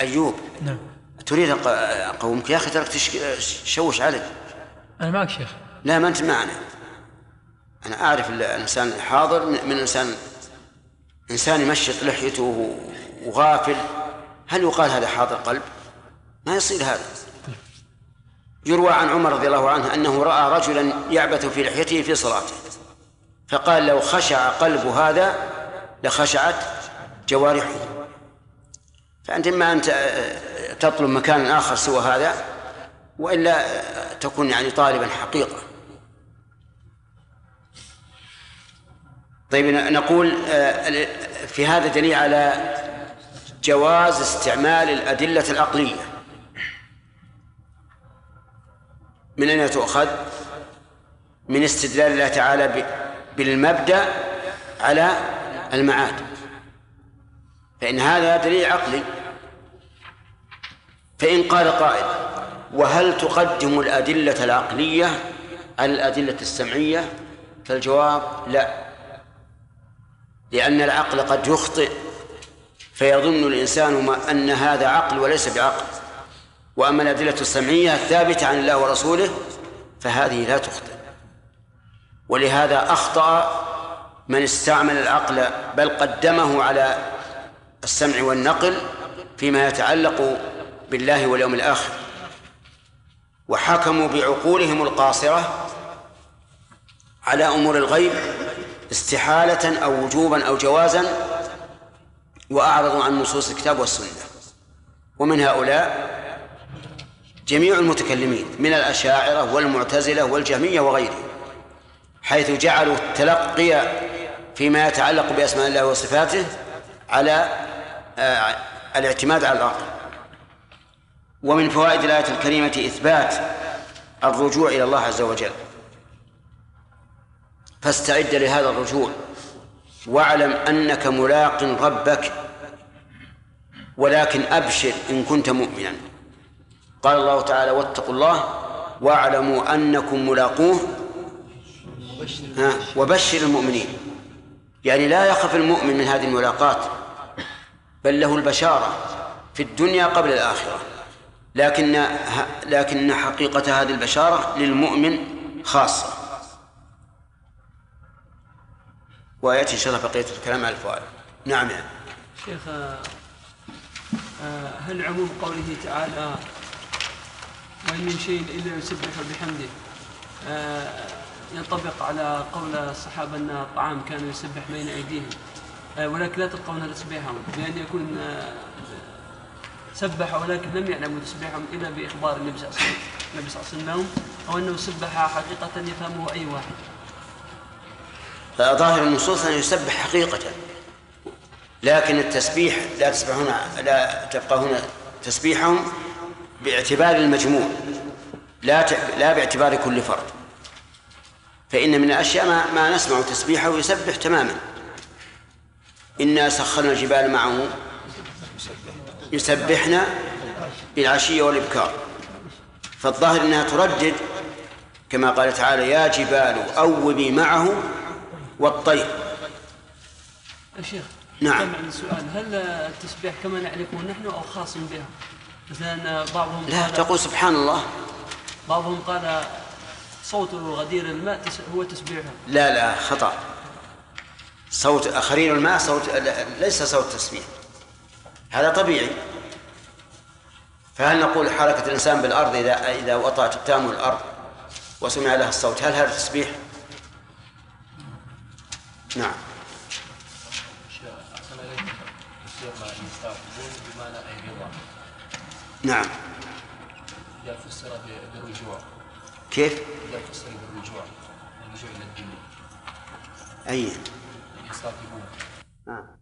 أيوب. نعم. تريد أقومك يا أخي ترك تشوش علي أنا معك شيخ. لا ما أنت معنا. أنا أعرف ال- الإنسان الحاضر من من إنسان إنسان يمشط لحيته وغافل هل يقال هذا حاضر قلب؟ ما يصير هذا. يروى عن عمر رضي الله عنه أنه رأى رجلا يعبث في لحيته في صلاته فقال لو خشع قلب هذا لخشعت جوارحه. فأنت إما أن تطلب مكانا آخر سوى هذا وإلا تكون يعني طالبا حقيقة. طيب نقول آه، في هذا دليل على جواز استعمال الأدلة العقلية. من أين تؤخذ؟ من استدلال الله تعالى بالمبدأ على المعاد. فإن هذا دليل عقلي. فإن قال قائل وهل تقدم الأدلة العقلية على الأدلة السمعية؟ فالجواب لا. لأن العقل قد يخطئ فيظن الإنسان ما أن هذا عقل وليس بعقل. وأما الأدلة السمعية الثابتة عن الله ورسوله فهذه لا تخطئ. ولهذا أخطأ من استعمل العقل بل قدمه على السمع والنقل فيما يتعلق بالله واليوم الآخر. وحكموا بعقولهم القاصرة على أمور الغيب استحالة أو وجوبا أو جوازا وأعرضوا عن نصوص الكتاب والسنة. ومن هؤلاء جميع المتكلمين من الأشاعرة والمعتزلة والجهمية وغيرهم حيث جعلوا التلقي فيما يتعلق بأسماء الله وصفاته على آه، الاعتماد على العقل ومن فوائد الآية الكريمة إثبات الرجوع إلى الله عز وجل. فاستعد لهذا الرجوع. واعلم أنك ملاق ربك ولكن أبشر إن كنت مؤمنا. قال الله تعالى واتقوا الله واعلموا أنكم ملاقوه. وبشر المؤمنين. يعني لا يخف المؤمن من هذه الملاقات بل له البشارة في الدنيا قبل الآخرة. لكن لكن حقيقة هذه البشارة للمؤمن خاصة. ويأتي إن شاء الله بقية الكلام على الفوائد. نعم. يعني. شيخ آه، هل عموم قوله تعالى وإن من شيء إلا يسبح بحمده آه، ينطبق على قول الصحابة أن الطعام كان يسبح بين أيديهم. آه، ولكن لا تلقون تسبيحهم بأن يكون سبح ولكن لم يعلموا تسبيحهم إلا بإخبار النبي صلى الله عليه وسلم أو أنه سبح حقيقة يفهمه أي واحد. ظاهر النصوص أن يسبح حقيقة. لكن التسبيح لا تسبحون لا هنا تسبيحهم باعتبار المجموع. لا لا باعتبار كل فرد. فإن من الأشياء ما, ما نسمع تسبيحه يسبح تماما. إنا سخرنا الجبال معه. يسبحنا بالعشية والإبكار. فالظاهر أنها تردد كما قال تعالى يا جبال أوبي معه والطير. يا شيخ نعم. السؤال هل التسبيح كما نعرفه نحن أو خاص بها مثلا بعضهم لا تقول سبحان الله. بعضهم قال صوت غدير الماء هو تسبيحه. لا لا خطأ. صوت خرير الماء صوت ليس صوت تسبيح. هذا طبيعي. فهل نقول حركة الإنسان بالأرض إذا إذا وطأت التام الأرض وسمع لها الصوت؟ هل هذا تسبيح؟ نعم. نعم. إذا فسر بالرجوع كيف؟ إذا فسر بالرجوع الرجوع إلى الدين أي. نعم.